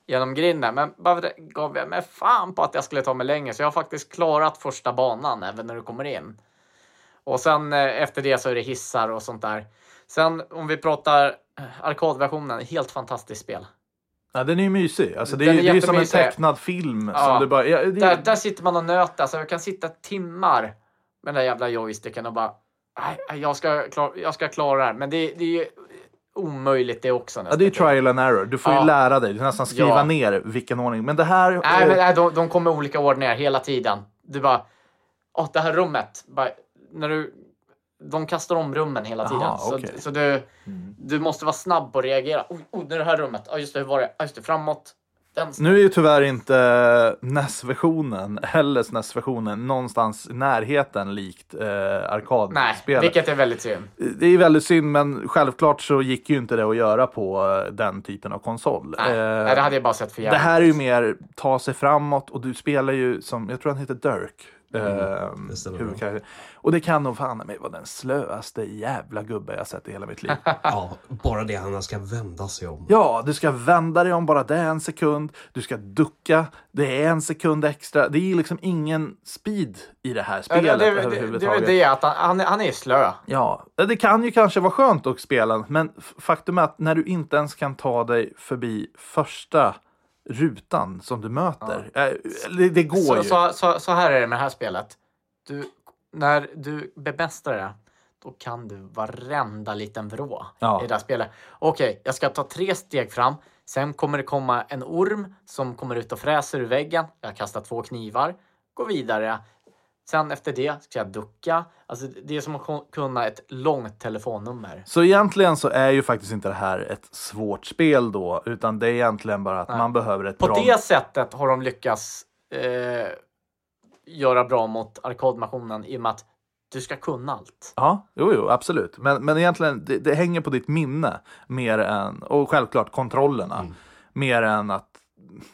genom grinden, men bara gav jag mig fan på att jag skulle ta mig längre, så jag har faktiskt klarat första banan även när du kommer in. Och sen eh, efter det så är det hissar och sånt där. Sen om vi pratar eh, arkadversionen, helt fantastiskt spel. Ja, den är ju mysig. Alltså, det, är, Den är det är som en tecknad film. Ja. Som du bara, ja, det, Där, där sitter man och nöter. Alltså, jag kan sitta timmar med den där jävla joysticken och bara... "Nej, nej, Jag ska, klara, jag ska klara det här. Men det, det är ju omöjligt det också. ja, det är trial and error. Du får Ja. ju lära dig. Du nästan skriva Ja. ner vilken ordning. Men det här... Nej, men nej, de, de kommer i olika ordningar hela tiden. Du bara... Åh, det här rummet. Bara, när du, de kastar om rummen hela tiden. Jaha, så okej. så du, du måste vara snabb på att reagera. Oj, oj, det är det här rummet. Ja, just det. Hur var det? Ja, just det. Framåt. Nu är ju tyvärr inte NES-versionen eller SNES-versionen någonstans i närheten likt eh, Nej, arkadspelet. vilket är väldigt synd. Det är väldigt synd, men självklart så gick ju inte det att göra på eh, den typen av konsol. Nej, Eh, nej, det hade jag bara sett för det jävligt. här är ju mer ta sig framåt och du spelar ju som, jag tror han heter Dirk. Eh, det stämmer bra. huvudkaraktär. och det kan nog fan mig vara den slöaste jävla gubbe jag sett i hela mitt liv. Ja, bara det han ska vända sig om. Ja, du ska vända dig om bara det är en sekund. Du ska ducka. Det är en sekund extra. Det är liksom ingen speed i det här Ja, spelet det, det, det, det är överhuvudtaget. det att han, han, är- han är slö. Ja, det kan ju kanske vara skönt att spela, men faktum är att när du inte ens kan ta dig förbi första rutan som du möter. eh, Det, det går Så, ju. så, så, så här är det med det här spelet. Du, när du bemästrar det, då kan du varenda liten vrå Ja. i det här spelet. Okej, jag ska ta tre steg fram. Sen kommer det komma en orm som kommer ut och fräser ur väggen. Jag kastar två knivar. Går vidare. Sen efter det ska jag ducka. Alltså, det är som att kunna ett långt telefonnummer. Så egentligen så är ju faktiskt inte det här ett svårt spel då, utan det är egentligen bara att man behöver ett På bra... det sättet har de lyckats eh, göra bra mot arkadmaskinen i och med att du ska kunna allt. Ja, jo, jo, absolut. Men, men egentligen, det, det hänger på ditt minne mer än, och självklart kontrollerna, mer än att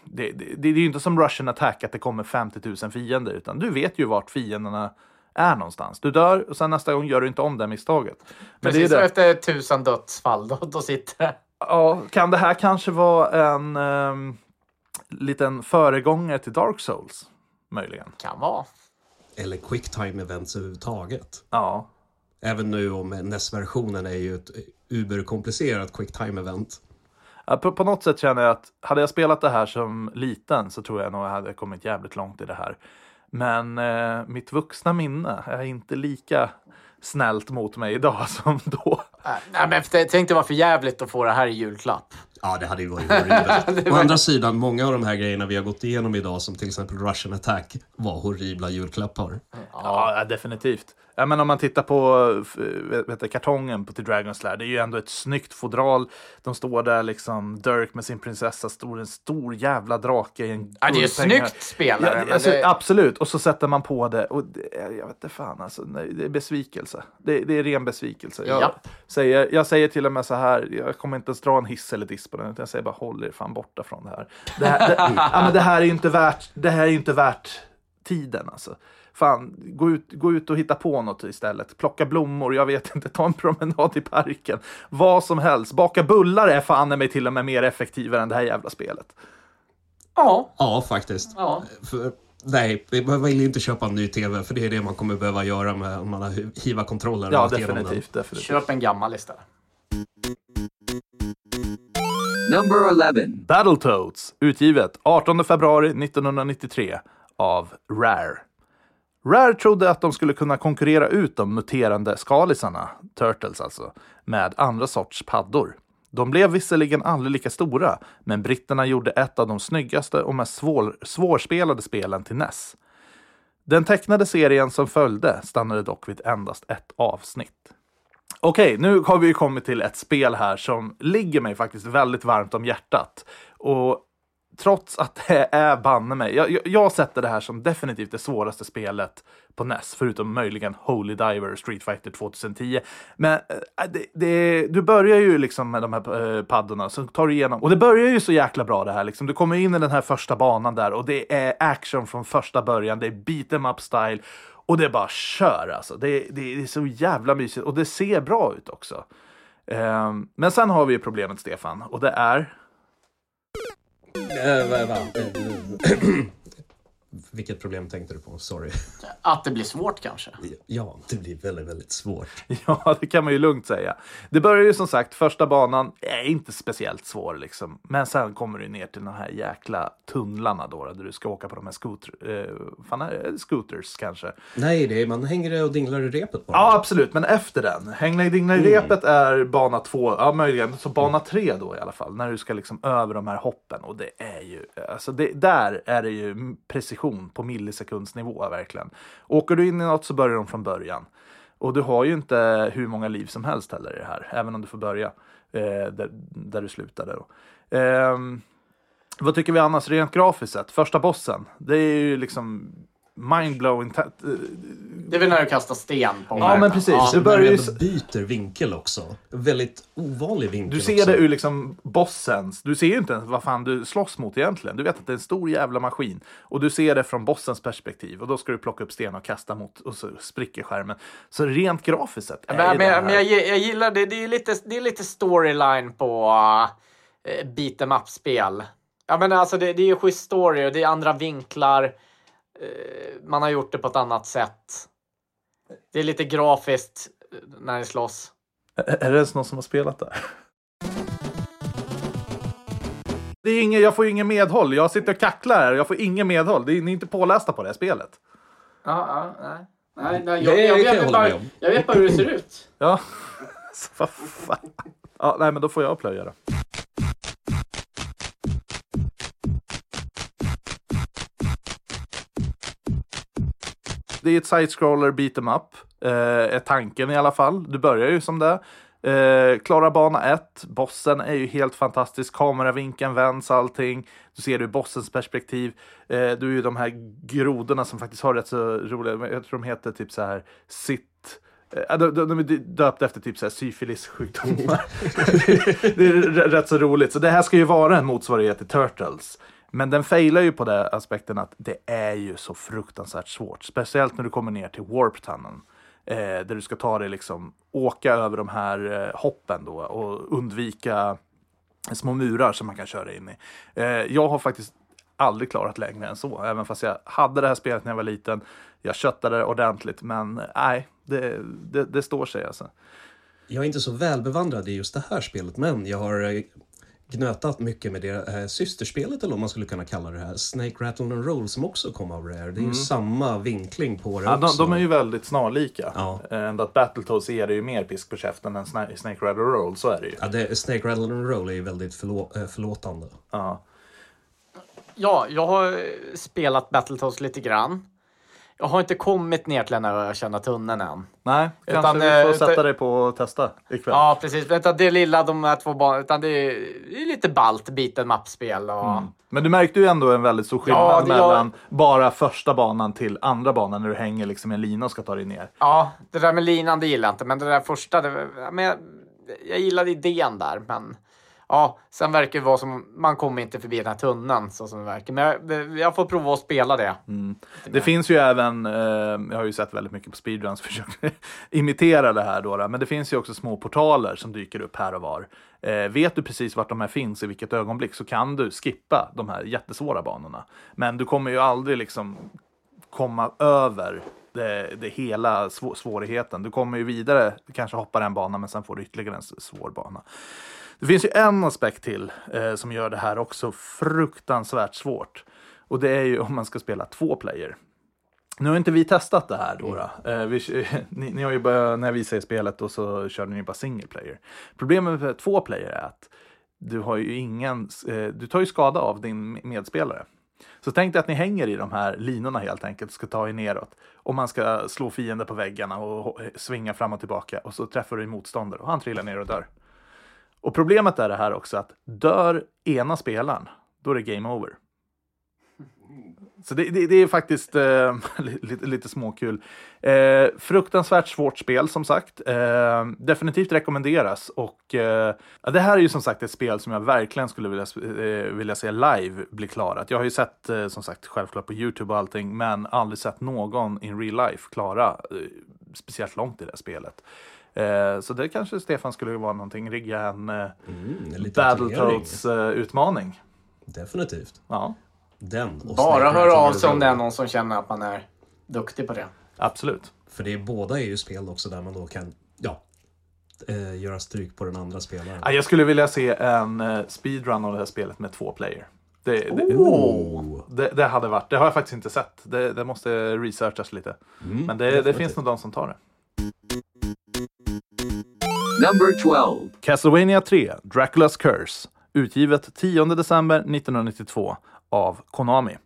det, det, det är ju inte som Russian Attack att det kommer 50 000 fiender, utan du vet ju vart fienderna är någonstans. Du dör och sen nästa gång gör du inte om det misstaget. Men Precis, det är det. efter tusen dödsfall, då, då sitter det. Ja, kan det här kanske vara en ehm, liten föregångare till Dark Souls? Möjligen. Kan vara. Eller quicktime events överhuvudtaget. Ja, Även nu om NES-versionen är ju ett uberkomplicerat quicktime event. Ja, På, på något sätt känner jag att hade jag spelat det här som liten så tror jag nog jag hade kommit jävligt långt i det här. Men eh, mitt vuxna minne är inte lika snällt mot mig idag som då. Nej, Nej, men tänk dig vad för jävligt att få det här i julklapp. Ja, det hade ju varit horribelt. Å andra sidan, många av de här grejerna vi har gått igenom idag, som till exempel Russian Attack, var horribla julklappar. Ja, definitivt. Ja, men om man tittar på vet, kartongen på till Dragon Slayer, det är ju ändå ett snyggt fodral. De står där liksom, Dirk med sin prinsessa, står en stor jävla drake i en Ja, det är ju snyggt spelare, Ja, alltså, det- Absolut, och så sätter man på det och det, jag vet inte fan alltså, nej, det är besvikelse. Det, det är ren besvikelse. Jag, Japp. säger, jag säger till och med så här, jag kommer inte ens dra en hiss eller diss på den, utan jag säger bara håll er fan borta från det här. Det här, det, ja, men det här är ju inte värt, det här är inte värt tiden alltså. Fan, gå ut, gå ut och hitta på något istället. Plocka blommor, jag vet inte, ta en promenad i parken. Vad som helst. Baka bullar är fan mig till och med mer effektivare än det här jävla spelet. Ja. Ja, faktiskt. Ja. För, nej, vi behöver ju inte köpa en ny TV, för det är det man kommer behöva göra med om man har hiva-kontroller. Ja, definitivt. definitivt. Köp en gammal istället. Number 11. Battletoads, utgivet 18 februari 1993 av Rare. Rare trodde att de skulle kunna konkurrera ut de muterande skalisarna, Turtles alltså, med andra sorts paddor. De blev visserligen aldrig lika stora, men britterna gjorde ett av de snyggaste och mest svår, svårspelade spelen till NES. Den tecknade serien som följde stannade dock vid endast ett avsnitt. Okej, nu har vi ju kommit till ett spel här som ligger mig faktiskt väldigt varmt om hjärtat. Och trots att det är banne mig, jag, jag, jag sätter det här som definitivt det svåraste spelet på NES, förutom möjligen Holy Diver och Street Fighter 2010. Men äh, det, det, du börjar ju liksom med de här eh, äh, paddorna, så tar du igenom, och det börjar ju så jäkla bra det här liksom. Du kommer in i den här första banan där och det är action från första början, det är beat em up style. Och det är bara kör alltså. Det, det, det är så jävla mysigt och det ser bra ut också. Um, men sen har vi ju problemet Stefan och det är Äh, war, war, äh, Vilket problem tänkte du på? Sorry. Att det blir svårt kanske. Ja, det blir väldigt, väldigt svårt. Ja, det kan man ju lugnt säga. Det börjar ju som sagt, första banan är inte speciellt svår liksom. Men sen kommer du ner till de här jäkla tunnlarna då, där du ska åka på de här scooter, eh, fan är det scooters kanske. Nej, det är, man hänger och dinglar i repet bara. Ja, absolut, men efter den. Hängla i digna i repet är bana två, ja möjligen, så bana tre då i alla fall. När du ska liksom över de här hoppen. Och det är ju, alltså det, där är det ju precision Liksom på millisekundsnivå verkligen. Åker du in i något så börjar de från början. Och du har ju inte hur många liv som helst heller i det här, även om du får börja eh, där, där du slutade. Då. Ehm, vad tycker vi annars rent grafiskt sett? Första bossen, det är ju liksom mindblowing. ta- Det är väl när du kastar sten på Ja, men precis. Ja. Du börjar ju byter vinkel också. Väldigt ovanlig vinkel Du ser också. det ur liksom bossens. Du ser ju inte ens vad fan du slåss mot egentligen. Du vet att det är en stor jävla maskin. Och du ser det från bossens perspektiv. Och då ska du plocka upp sten och kasta mot och så spricker skärmen. Så rent grafiskt sett är Men, men, det här... men jag, jag gillar det. Det är lite, det är lite storyline på uh, beat em up-spel. Ja, men alltså det, det är ju schysst story och det är andra vinklar. Eh, man har gjort det på ett annat sätt. Det är lite grafiskt eh, när det slåss. Är det ens någon som har spelat där? Det är ingen, jag får ju ingen medhåll. Jag sitter och kacklar här och jag får ingen medhåll. Det är, ni är inte pålästa på det här spelet. Ja, ja, nej. Nej, nej, Det jag, jag, jag vet bara, jag vet bara hur det ser ut. Ja. Så vad fan. Ja, nej, men då får jag plöja det. Det är ett side-scroller beat em up. Eh, är tanken i alla fall. Du börjar ju som det. Eh, klara bana 1. Bossen är ju helt fantastisk. Kameravinkeln vänds allting. Du ser det ur bossens perspektiv. Eh, du är ju de här grodorna som faktiskt har rätt så roliga, jag tror de heter typ så här sitt Eh, De, de, de är döpta efter typ syfilissjukdomar. det är rätt så roligt. Så det här ska ju vara en motsvarighet till Turtles. Men den failar ju på den aspekten att det är ju så fruktansvärt svårt. Speciellt när du kommer ner till Warp Tunneln. Eh, där du ska ta dig liksom, åka över de här eh, hoppen då och undvika små murar som man kan köra in i. Eh, jag har faktiskt aldrig klarat längre än så, även fast jag hade det här spelet när jag var liten. Jag köttade det ordentligt, men eh, nej, det, det, det står sig alltså. Jag är inte så välbevandrad i just det här spelet, men jag har eh, gnötat mycket med det eh, systerspelet, eller om man skulle kunna kalla det här, Snake Rattle and Roll, som också kom av Rare. Det är ju samma vinkling på det Mm. Ja, de, också. de är ju väldigt snarlika. Ja. Eh, Ändå att Battletoads är det ju mer pisk på käften än Sna- Snake Rattle Roll, så är det ju. Ja, det, Snake Rattle and Roll är ju väldigt förlå, eh, förlåtande. Ja. Ja, jag har spelat Battletoads lite grann. Jag har inte kommit ner till den här ökända tunneln än. Nej, Utan, kanske vi får eh, sätta utan- dig på att testa ikväll. Ja, precis. Utan det lilla, de här två banorna, utan det är, det är lite ballt, beaten mappspel och... Men du märkte ju ändå en väldigt stor skillnad Ja, mellan bara första banan till andra banan när du hänger liksom en lina och ska ta dig ner. Ja, det där med linan, det gillar jag inte. Men det där första, det, men jag, jag gillade idén där. Men ja, sen verkar det vara som, man kommer inte förbi den här tunneln så som det verkar. Men jag, jag får prova att spela det. Det finns ju även, eh, jag har ju sett väldigt mycket på speedruns försöker imitera det här då, men det finns ju också små portaler som dyker upp här och var. Eh, vet du precis vart de här finns i vilket ögonblick så kan du skippa de här jättesvåra banorna. Men du kommer ju aldrig liksom komma över det, det hela svå- svårigheten. Du kommer ju vidare, du kanske hoppar en bana men sen får du ytterligare en svår bana. Det finns ju en aspekt till eh, som gör det här också fruktansvärt svårt. Och det är ju om man ska spela två player. Nu har inte vi testat det här då. då. Eh, vi, ni, ni har ju bara, när vi säger spelet och så kör ni bara single player. Problemet med två player är att du har ju ingen, eh, du tar ju skada av din medspelare. Så tänk dig att ni hänger i de här linorna helt enkelt och ska ta er neråt. Och man ska slå fiender på väggarna och ho- svinga fram och tillbaka. Och så träffar du en motståndare och han trillar ner och dör. Och problemet är det här också att dör ena spelaren, då är det game over. Så det, det, det är faktiskt eh, lite, lite småkul. Eh, fruktansvärt svårt spel som sagt. Eh, definitivt rekommenderas. Och eh, det här är ju som sagt ett spel som jag verkligen skulle vilja, eh, vilja se live bli klarat. Jag har ju sett eh, som sagt självklart på Youtube och allting, men aldrig sett någon in real life klara speciellt långt i det här spelet. Eh, så det kanske Stefan skulle vara någonting, rigga en eh, Mm. Battletoads-utmaning. Definitivt. ja, Den. och Bara Rattle av sig om det är någon som känner att man är duktig på det. absolut. För det är, båda är ju spel också där man då kan ja, eh, göra stryk på den andra spelaren. Ja, jag skulle vilja se en eh, speedrun av det här spelet med två player. Det, det, Oh. det, det hade varit, det har jag faktiskt inte sett. Det, det måste researchas lite. Mm, Men det, finns nog de som tar det. Number 12. Castlevania 3, Dracula's Curse. Utgivet 10 december 1992 av Konami.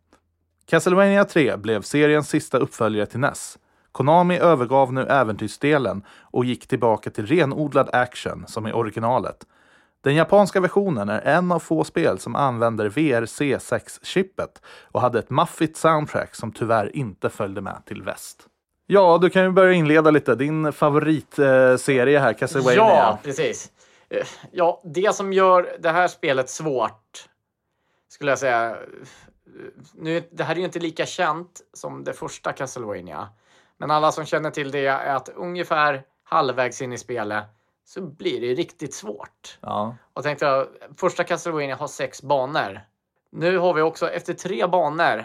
Castlevania 3 blev seriens sista uppföljare till NES. Konami övergav nu äventyrsdelen och gick tillbaka till renodlad action som i originalet. Den japanska versionen är en av få spel som använder VRC6-chippet och hade ett maffigt soundtrack som tyvärr inte följde med till väst. Ja, du kan ju börja inleda lite. Din favoritserie här, Castlevania. Ja, precis. Eh, Ja, det som gör det här spelet svårt skulle jag säga. eh, Nu, det här är ju inte lika känt som det första Castlevania. Men alla som känner till det är att ungefär halvvägs in i spelet så blir det riktigt svårt. Ja. Och tänkte jag, första Castlevania har sex banor. Nu har vi också, efter tre banor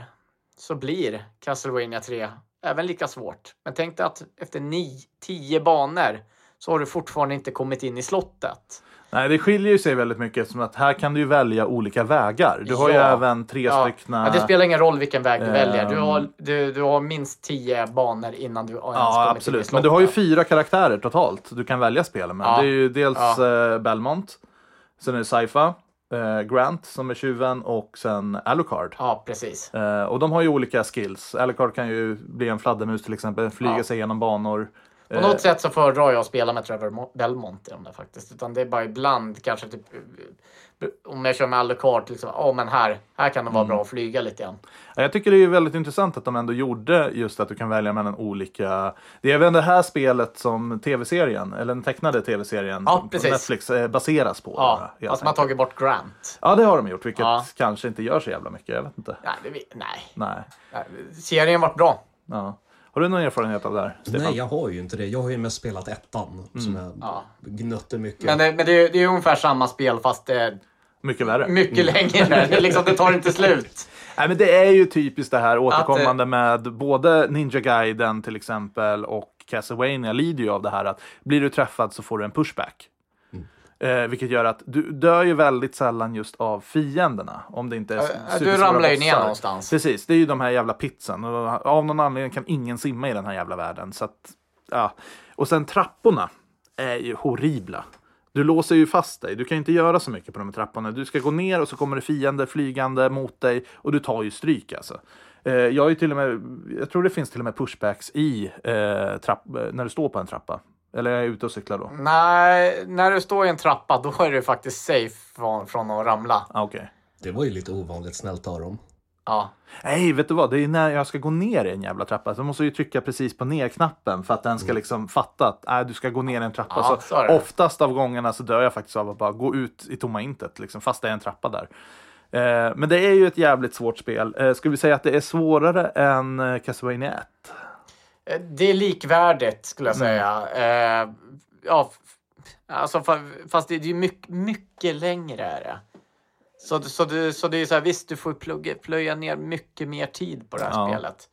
så blir Castlevania 3 även lika svårt. Men tänk dig att efter nio, tio banor så har du fortfarande inte kommit in i slottet. Nej, det skiljer ju sig väldigt mycket eftersom att här kan du ju välja olika vägar. Du har ju Ja. även tre Ja, stycken... ja, det spelar ingen roll vilken väg du väljer. Du har, du, du har minst tio banor innan du ens Ja, kommit in i absolut. slottet. Men du har ju fyra karaktärer totalt du kan välja spel med. Ja. Det är ju dels Ja. eh, Belmont, sen är det Saifa, Grant som är tjuven och sen Alucard. Ja, precis. Eh, och de har ju olika skills. Alucard kan ju bli en fladdermus till exempel, flyga Ja. sig genom banor. På något sätt så föredrar jag att spela med Trevor Mo- Belmont i de där faktiskt. Utan det är bara ibland kanske typ eh, om jag kör med Alucard liksom, ja men här, här kan det Mm. vara bra att flyga lite grann. Ja, Jag tycker det är väldigt intressant att de ändå gjorde just att du kan välja mellan olika... Det är även det här spelet som tv-serien, eller den tecknade tv-serien Ja, på precis. Netflix eh, baseras på. Ja, fast man har tagit bort Grant. Ja, det har de gjort, vilket Ja. kanske inte gör så jävla mycket. Jag vet inte. Nej, det, nej. Nej. Serien varit bra. Ja. Har du någon erfarenhet av det här, Stefan? Nej, jag har ju inte det. Jag har ju mest spelat ettan som jag Ja. gnötte mycket. Men, det, men det, är- det är ungefär samma spel fast det är Mycket värre. mycket längre. Det, liksom, det tar inte slut. Nej, men det är ju typiskt det här återkommande med både Ninja Gaiden till exempel och Castlevania lider ju av det här att blir du träffad så får du en pushback. Eh, vilket gör att du dör ju väldigt sällan just av fienderna. Om det inte är superstora du ramlar ju ner någonstans. Precis, det är ju de här jävla pitsen. Och av någon anledning kan ingen simma i den här jävla världen. Så att, ja. Och sen trapporna är ju horribla. Du låser ju fast dig. Du kan ju inte göra så mycket på de här trapporna. Du ska gå ner och så kommer det fiender flygande mot dig och du tar ju stryk alltså. Eh, jag, ju till och med, jag tror det finns till och med pushbacks i eh, trapp, när du står på en trappa. Eller är jag ute och cyklar då? Nej, när du står i en trappa då är du faktiskt safe från, från att ramla. Ah, Okej. Det var ju lite ovanligt snällt av dem. Ja. Nej, vet du vad? Det är när jag ska gå ner i en jävla trappa. Så måste jag ju trycka precis på ner-knappen för att den ska liksom fatta att äh, du ska gå ner i en trappa. Ja, så så oftast av gångerna så dör jag faktiskt av att bara gå ut i tomma intet, liksom, fast det är en trappa där. Eh, men det är ju ett jävligt svårt spel. Eh, ska vi säga att det är svårare än eh, Castlevania 1? Det är likvärdigt skulle jag säga. Eh, ja, alltså, fa- fast det är mycket, mycket längre. Är det. Så, så, det, så det är så här, visst, du får plugga, plöja ner mycket mer tid på det här Ja. spelet.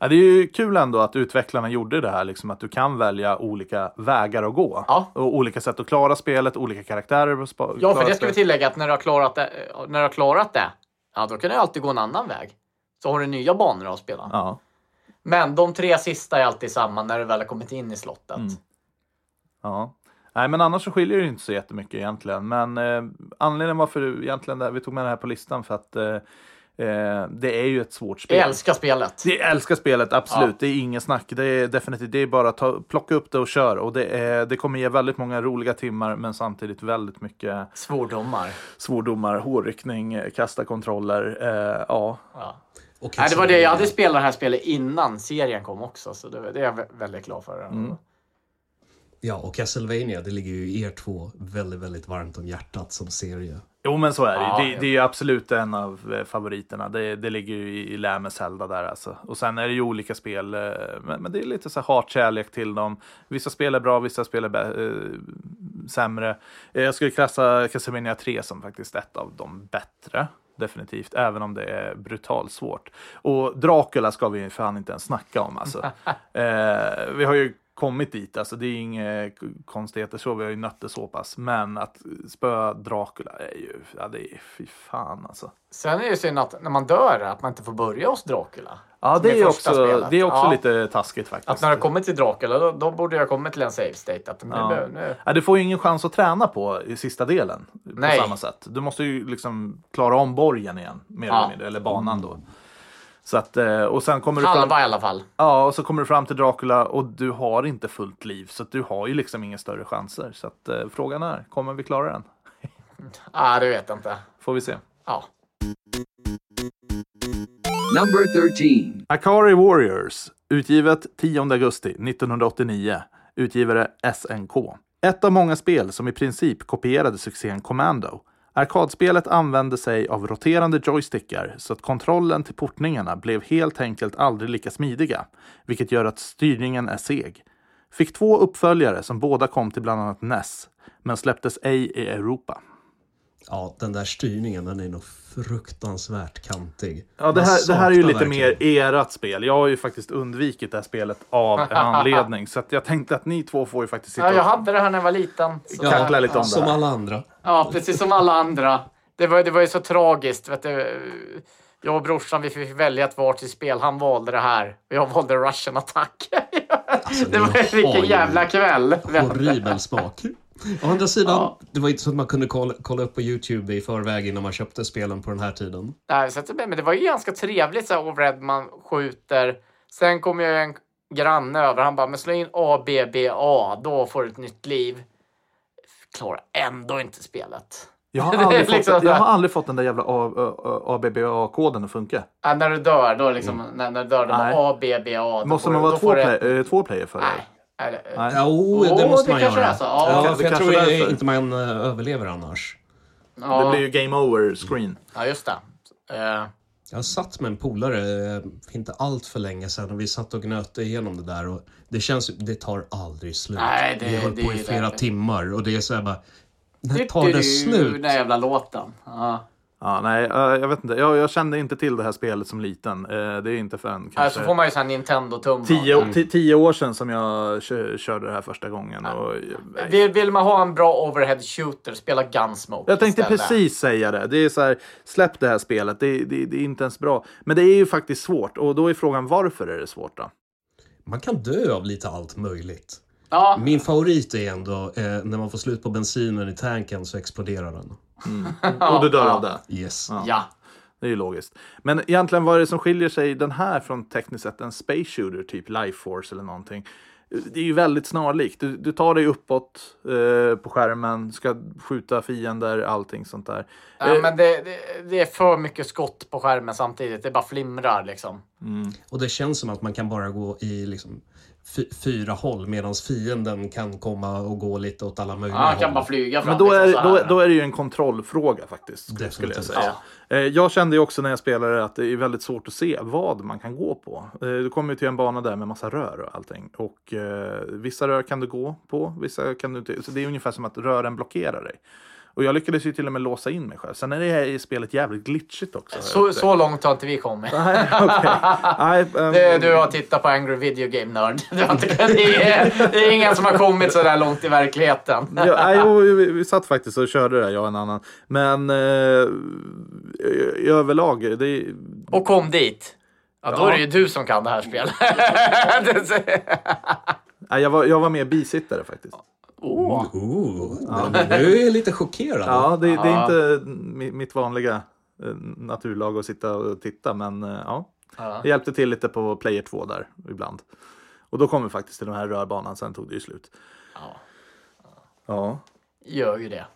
Ja, det är ju kul ändå att utvecklarna gjorde det här, liksom, att du kan välja olika vägar att gå. Ja. Och olika sätt att klara spelet, olika karaktärer att spa- Ja, för det ska vi tillägga att när du har klarat det, när du har klarat det ja, då kan du alltid gå en annan väg. Så har du nya banor att spela. Ja. Men de tre sista är alltid samma när du väl har kommit in i slottet. Mm. Ja. Nej, men annars så skiljer det inte så jättemycket egentligen. Men eh, anledningen varför du egentligen där, vi tog med det här på listan för att eh, eh, det är ju ett svårt spel. Jag älskar spelet. Jag älskar spelet, absolut. Ja. Det är ingen snack. Det är definitivt, det är bara att ta, plocka upp det och kör. Och det, är, det kommer ge väldigt många roliga timmar, men samtidigt väldigt mycket Svordomar. svordomar, hårryckning, eh, kasta kontroller. Eh, ja. Ja. Nej, det var det. Jag hade spelat det här spelet innan serien kom också, så det, det är jag vä- väldigt glad för. Mm. Ja, och Castlevania, det ligger ju er två väldigt, väldigt varmt om hjärtat som serie. Jo, men så är det. Ja, det, ja. det är ju absolut en av eh, favoriterna. Det, det ligger ju i, i lä med Zelda där alltså. Och sen är det ju olika spel, eh, men, men det är lite så här hatkärlek till dem. Vissa spel är bra, vissa spel är eh, sämre. Jag skulle klassa Castlevania 3 som faktiskt ett av de bättre. Definitivt, även om det är brutalt svårt. Och Dracula ska vi fan inte ens snacka om alltså. eh, vi har ju kommit dit, alltså det är inga konstigheter så, vi har ju nött det så pass. Men att spöa Dracula är ju, ja det är fy fan alltså. Sen är det ju synd att när man dör, att man inte får börja hos Dracula. Ja det är också, spelet. det är också Ja. lite taskigt faktiskt. Att när du kommer till Dracula, då, då borde jag kommit till en save state. Att nu, Ja. nu, Ja, du får ju ingen chans att träna på i sista delen. Nej. På samma sätt. Du måste ju liksom klara om borgen igen. Mer Ja. eller mindre. Eller banan då. Så att, eh, och sen kommer du fram, halva i alla fall. ja, och så kommer du fram till Dracula och du har inte fullt liv. Så att du har ju liksom inga större chanser. Så att eh, frågan är, kommer vi klara den? Ah, det vet jag inte. Får vi se. Ja. Number 13. Akari Warriors, utgivet 10 augusti 1989. Utgivare SNK. Ett av många spel som i princip kopierade succén Commando. Arkadspelet använde sig av roterande joystickar så att kontrollen till portningarna blev helt enkelt aldrig lika smidiga, vilket gör att styrningen är seg. Fick två uppföljare som båda kom till bland annat NES, men släpptes ej i Europa. Ja, den där styrningen den är nog fruktansvärt kantig. Ja, det här, det här är ju lite verkligen- mer erat spel. Jag har ju faktiskt undvikit det här spelet av en anledning. Så att jag tänkte att ni två får ju faktiskt sitta Ja, jag hade det här när jag var liten. Så Kackla lite om det Som alla andra. Ja, precis som alla andra. Det var, det var ju så tragiskt. Vet du. Jag och brorsan vi fick välja ett varsitt spel. Han valde det här och jag valde Russian Attack. det var vilken jävla kväll. Horribel smak. Å andra sidan, Ja. det var inte så att man kunde kolla, kolla upp på YouTube i förväg innan man köpte spelen på den här tiden. Nej, så att, men det var ju ganska trevligt så här overhead man skjuter. Sen kom ju en granne över. Han bara, men slå in A, B, B, A. Då får du ett nytt liv. Klarar ändå inte spelet. Jag har, aldrig fått, liksom så jag har aldrig fått den där jävla ABBA-koden att funka. Ja, när du dör, då liksom, när, när du dör, då Nej. bara A, B, B, A. då Måste man vara två, play, ett- två player för det? Nej. Eller, Nej. Jo, det Åh, måste det man kanske göra. är så. Ja. Ja, Det för jag tror därför. inte man eh, överlever annars. ja, Det blir ju game over screen. ja, just det. Eh, Jag satt med en polare eh, inte allt för länge sedan och vi satt och gnötte igenom det där och det känns det tar aldrig slut. Nej, det- vi höll det på i flera det. timmar och det är så här bara när tar det slut? Den där jävla låten. Ja. Ja, nej, eh, jag vet inte. Jag, jag kände inte till det här spelet som liten. Eh, Det är inte förrän Ja, kanske så får man ju sån Nintendo-tum. tio, Mm. ti- tio år sedan som jag kö- körde det här första gången. Och, nej. Vill, vill man ha en bra overhead shooter, spela Gunsmoke Jag tänkte istället. precis säga det. Det är så här, släpp det här spelet. Det, det, det är inte ens bra. Men det är ju faktiskt svårt. Och då är frågan varför är det svårt då? Man kan dö av lite allt möjligt. Ja, Min favorit är ändå eh, när man får slut på bensinen i tanken så exploderar den. Och du dör ja. av det. Yes. ja. Det är ju logiskt. Men egentligen vad är det som skiljer sig den här från tekniskt sett en space shooter, typ Life Force eller någonting? Det är ju väldigt snarlikt. Du, du tar dig uppåt eh, på skärmen, ska skjuta fiender, allting sånt där. ja Eh, men det, det, det är för mycket skott på skärmen samtidigt. Det bara flimrar liksom. Och det känns som att man kan bara gå i liksom, fyra håll medan fienden kan komma och gå lite åt alla möjliga Ja, han kan håll. bara flyga fram. Men då är, liksom så då, här. då är det ju en kontrollfråga faktiskt, skulle jag Definitivt. säga. Eh, Jag kände ju också när jag spelade att det är väldigt svårt att se vad man kan gå på. Eh, Du kommer ju till en bana där med massa rör och allting. Och eh, vissa rör kan du gå på, vissa kan du inte. Så det är ungefär som att rören blockerar dig. Och jag lyckades ju till och med låsa in mig själv. Sen är det här i spelet jävligt glitchigt också. så, så långt har inte vi kommit. Nej, okej. Nej, ehm, Det, du har tittat på Angry Video Game Nerd. Du inte, det, är, det är ingen som har kommit så där långt i verkligheten. Ja, nej, jo, vi, vi satt faktiskt och körde det, jag och en annan. Men eh, i överlag, det Och kom dit. Ja, då Ja. är det ju du som kan det här spelet. jag, var, jag var mer bisittare faktiskt. Åh. Ooh, men Du är lite chockerad. Ja, det, det är Ja. inte mi- mitt vanliga eh, naturlag att sitta och titta, men eh, ja. Ja. Jag hjälpte till lite på Player 2 där ibland. Och då kom vi faktiskt till den här rörbanan, sen tog det ju slut. Ja. Ja. Gör ju det.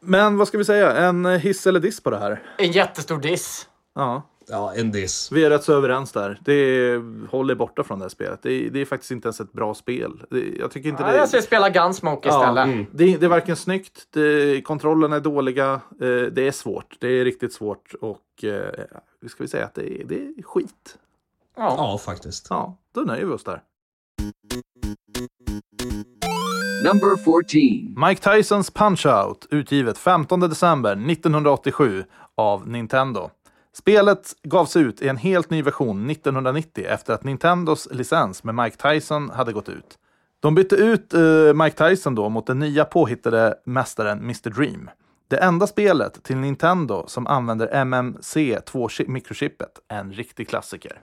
Men vad ska vi säga, en eh, hiss eller diss på det här? En jättestor diss. Ja, Ja, en diss. vi är rätt så överens där. Det är, håll er borta från det här spelet. Det är, det är faktiskt inte ens ett bra spel. Det, jag tycker inte Ja, det jag ska spela Gunsmoke Ja, istället. mm. Det, det är varken snyggt, det, kontrollerna är dåliga, eh, det är svårt. Det är riktigt svårt och eh, ska vi säga att det är, det är skit. Ja. Ja, faktiskt. Ja, då nöjer vi oss där. Number 14. Mike Tysons Punch-Out, utgivet 15 december 1987 av Nintendo. Spelet gavs ut i en helt ny version 1990 efter att Nintendos licens med Mike Tyson hade gått ut. De bytte ut uh, Mike Tyson då mot den nya påhittade mästaren Mr Dream. Det enda spelet till Nintendo som använder MMC2-mikrochippet, en riktig klassiker.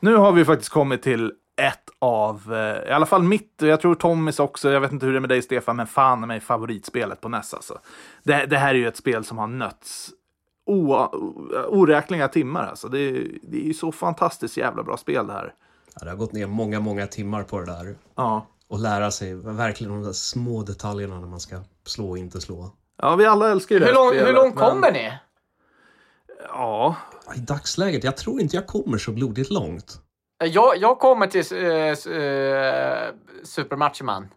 Nu har vi faktiskt kommit till ett av, eh, i alla fall mitt, och jag tror Tommys också, jag vet inte hur det är med dig Stefan, men fan är mig favoritspelet på NES alltså. Det, det här är ju ett spel som har nötts oräkneliga timmar alltså. Det, är- det är ju så fantastiskt jävla bra spel det här. Ja, det har gått ner många, många timmar på det där. Ja. Och lära sig verkligen de där små detaljerna när man ska slå och inte slå. Ja, vi alla älskar ju det Hur, här lång, spelet, hur långt men- kommer ni? Ja, I dagsläget, jag tror inte jag kommer så blodigt långt. Jag, jag kommer till uh, uh, Super Macho Man.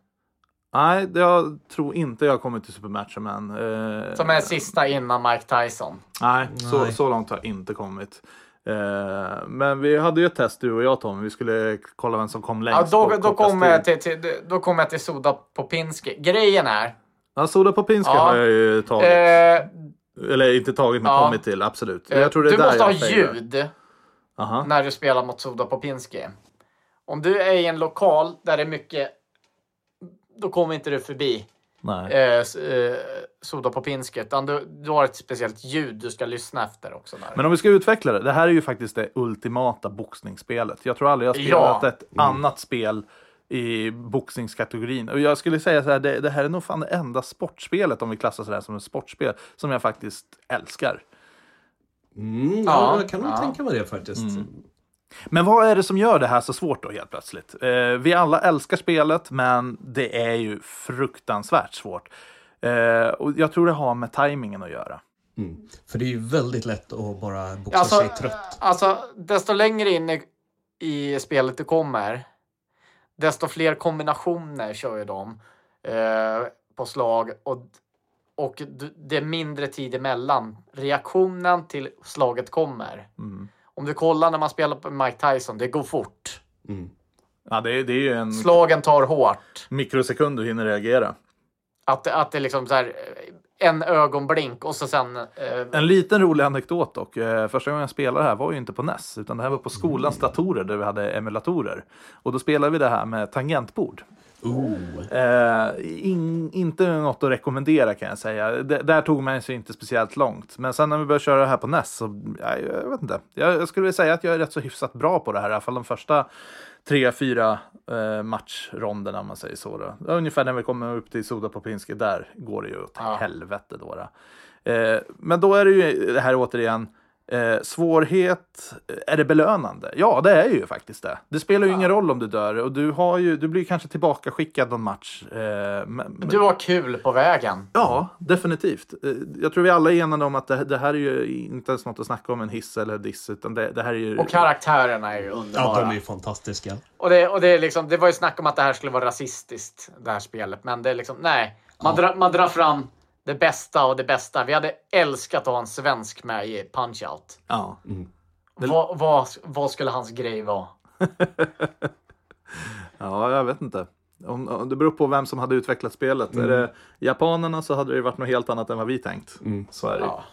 Nej, det- jag tror inte jag kommer till Super Macho Man. Eh, Som är sista innan Mike Tyson. Nej, Så, Nej. så långt har jag inte kommit. Eh, men vi hade ju ett test du och jag Tom. Vi skulle kolla vem som kom längst. Ja, då, då, kommer jag till, till, då kommer jag till Soda Popinski. Grejen är... Ja, Soda Popinska Ja. har jag ju tagit. Eh, Eller inte tagit, men ja. kommit till. Absolut. Jag tror det är du måste ha ljud Aha. när du spelar mot Soda Popinski. Om du är i en lokal där det är mycket... Då kommer inte du förbi Nej. eh, eh, Soda Popinski. Utan du, du har ett speciellt ljud du ska lyssna efter också. Där. Men om vi ska utveckla det. Det här är ju faktiskt det ultimata boxningsspelet. Jag tror aldrig jag har spelat Ja. ett annat spel i boxningskategorin. Och jag skulle säga så här, det, det här är nog fan det enda sportspelet, om vi klassar det här som ett sportspel, som jag faktiskt älskar. Mm, Ja, ja, jag kan nog ja. tänka mig det faktiskt. Men vad är det som gör det här så svårt då helt plötsligt? Eh, vi alla älskar spelet, men det är ju fruktansvärt svårt. Eh, och jag tror det har med tajmingen att göra. Mm. För det är ju väldigt lätt att bara boxa Alltså, sig trött. alltså, desto längre in i, i spelet du kommer, desto fler kombinationer kör ju de eh, på slag och, och det är mindre tid emellan. Reaktionen till slaget kommer. Mm. Om du kollar när man spelar på Mike Tyson, det går fort. Mm. Ja, det, är- det är ju en Slagen tar hårt. mikrosekund du hinner reagera. Att, att det är liksom så här, eh, en ögonblink och så sen... Eh, En liten rolig anekdot dock. Eh, Första gången jag spelade här var ju inte på NES, utan det här var på skolans datorer där vi hade emulatorer. Och då spelade vi det här med tangentbord. Eh, in, inte något att rekommendera kan jag säga. D- där tog man sig inte speciellt långt. Men sen när vi började köra det här på NES så, ja, jag vet inte. Jag, jag skulle vilja säga att jag är rätt så hyfsat bra på det här. I alla fall de första tre, fyra eh, matchronderna om man säger så. Då. Ungefär när vi kommer upp till Soda Popinski, där går det ju åt Ja. helvete då. då. Eh, men då är det ju det här återigen. Eh, svårhet, eh, är det belönande? Ja, det är ju faktiskt det. Det spelar ju ingen roll om du dör och du, har ju, du blir kanske tillbaka skickad någon match. Eh, men, men, du har kul på vägen. Ja, definitivt. Eh, Jag tror vi alla är enade om att det, det här är ju inte ens något att snacka om en hiss eller diss, utan det, det här är ju... Och karaktärerna är ju Ja, underbara. de är ju fantastiska. Och, det, och det, är liksom, det var ju snack om att det här skulle vara rasistiskt, det här spelet. Men det är liksom, nej. Man, drar, man drar fram det bästa och det bästa. Vi hade älskat att ha en svensk med i Punch-Out. Ja. Vad, vad, vad skulle hans grej vara? ja, jag vet inte. Om, om, det beror på vem som hade utvecklat spelet. Är det japanerna så hade det varit något helt annat än vad vi tänkt. Så är det. Ja.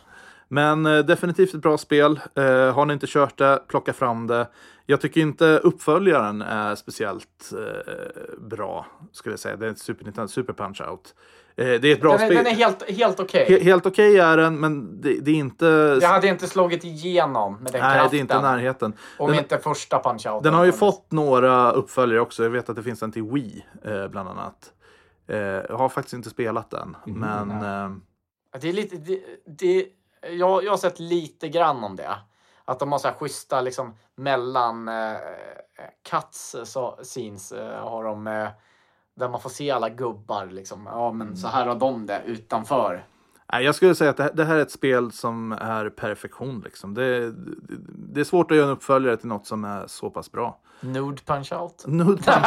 Men eh, definitivt ett bra spel. Eh, har ni inte kört det, plocka fram det. Jag tycker inte uppföljaren är speciellt eh, bra, skulle jag säga. Det är ett Super Nintendo Super Punch-Out. Eh, det är ett bra Den, är, spel. den är helt, helt okej. He- helt okej är den, men det, det är inte... Jag hade inte slagit igenom med den Nej, kraften. det är inte närheten. Om Den, inte första Punch-Out. den har ju fått några uppföljare också. Jag vet att det finns en till Wii, eh, bland annat. Eh, jag har faktiskt inte spelat den, men... Eh, Det är lite... Det, det, jag, jag har sett lite grann om det. Att de har så här schyssta liksom mellan eh, cuts så, scenes eh, har de eh, där man får se alla gubbar liksom. Ja, men så här har de det utanför. Nej, jag skulle säga att det här, är ett spel som är perfektion. Liksom. Det, det, är svårt att göra en uppföljare till något som är så pass bra. Nude punch-out. Nude punch.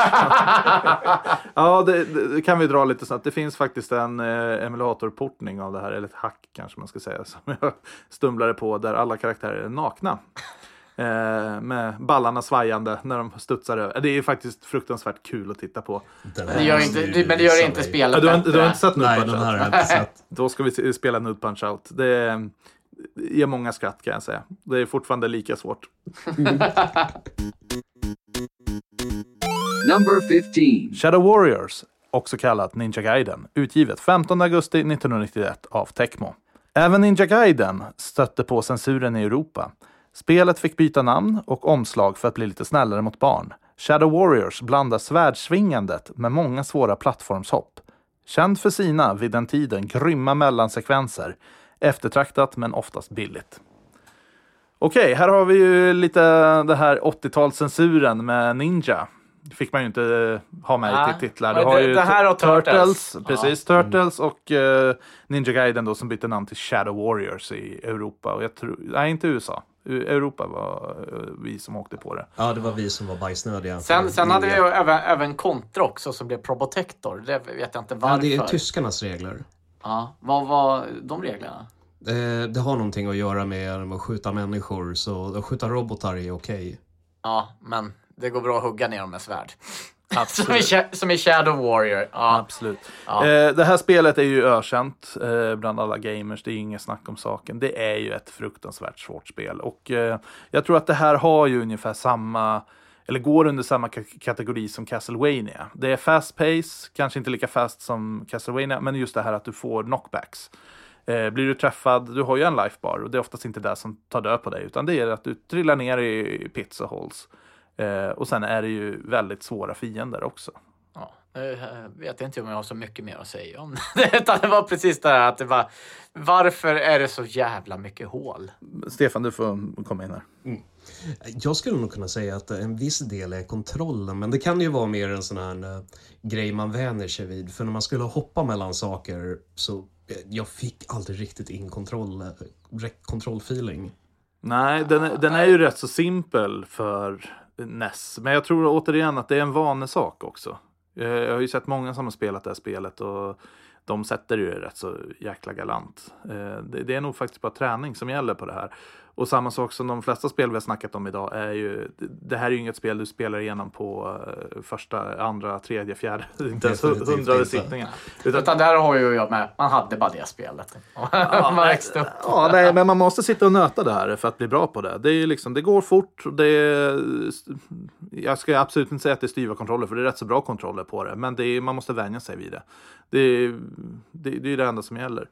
ja, det, det det kan vi dra lite snabbt. Det finns faktiskt en eh, emulatorportning av det här, eller ett hack kanske man ska säga, som jag stumlade på, där alla karaktärer är nakna. Eh, med ballarna svajande när de studsar över. Det är faktiskt fruktansvärt kul att titta på. Det gör inte, det, men det gör inte mig. Ja, spelet du, har, du har inte sett Nude Nej, Punch den här Out? inte sett. Då ska vi spela Nude Punch Out. Det ger många skratt kan jag säga. Det är fortfarande lika svårt. Number 15. Shadow Warriors, också kallat Ninja Gaiden, utgivet 15 augusti 1991 av Tecmo. Även Ninja Gaiden stötte på censuren i Europa. Spelet fick byta namn och omslag för att bli lite snällare mot barn. Shadow Warriors blandar svärdsvingandet med många svåra plattformshopp. Känd för sina, vid den tiden, grymma mellansekvenser. Eftertraktat men oftast billigt. Okej, här har vi ju lite det här 80-talscensuren med Ninja. fick man ju inte eh, ha med Nej. i titlar. Du har det- ju det här och Turtles. precis. Turtles och eh, Ninja Gaiden då som bytte namn till Shadow Warriors i Europa. Och jag tror, nej, inte USA. Europa var eh, vi som åkte på det. Ja, det var vi som var bajsnödiga. Sen, sen hade vi även, även Contra också som blev Probotector. Det vet jag inte varför. Ja, det är tyskarnas regler. Ja, vad var de reglerna? Eh, det har någonting att göra med att skjuta människor, så att skjuta robotar är okej. Ja, men det går bra att hugga ner dem med svärd. Som, i, som i Shadow Warrior. Ja. Absolut. Ja. Eh, det här spelet är ju ökänt eh, bland alla gamers. Det är inget snack om saken. Det är ju ett fruktansvärt svårt spel. Och eh, jag tror att det här har ju ungefär samma eller går under samma ka- kategori som Castlevania. Det är fast pace, kanske inte lika fast som Castlevania, men just det här att du får knockbacks. Blir du träffad, du har ju en lifebar och det är oftast inte det som tar död på dig, utan det är att du trillar ner i och holes. Eh, och sen är det ju väldigt svåra fiender också. Ja, jag vet inte om jag har så mycket mer att säga om det. Utan det var precis det här att det var varför är det så jävla mycket hål? Stefan, du får komma in här. Jag skulle nog kunna säga att en viss del är kontrollen, men det kan ju vara mer en sån här eh, grej man vänjer sig vid. För när man skulle hoppa mellan saker så eh, jag fick aldrig riktigt in kontroll, eh, kontrollfeeling. Nej, den är, den är ju rätt så simpel för NES. Men jag tror återigen att det är en vanesak också. Eh, jag har ju sett många som har spelat det här spelet och de sätter ju det rätt så jäkla galant. Eh, det är nog faktiskt bara träning som gäller på det här. Och samma sak som de flesta spel vi har snackat om idag är ju, det här är ju inget spel du spelar igenom på eh, första, andra, tredje, fjärde, inte ens hundrade sittningen. Utan där har ju jag med, man hade bara det spelet. man växte upp. Ja, nej, men man måste sitta och nöta det här för att bli bra på det. Det, är liksom, det går fort. Det är, jag ska absolut inte säga att det är styva kontroller, för det är rätt så bra kontroller på det. Men det är, man måste vänja sig vid det. Det, är- det, det är det enda som gäller.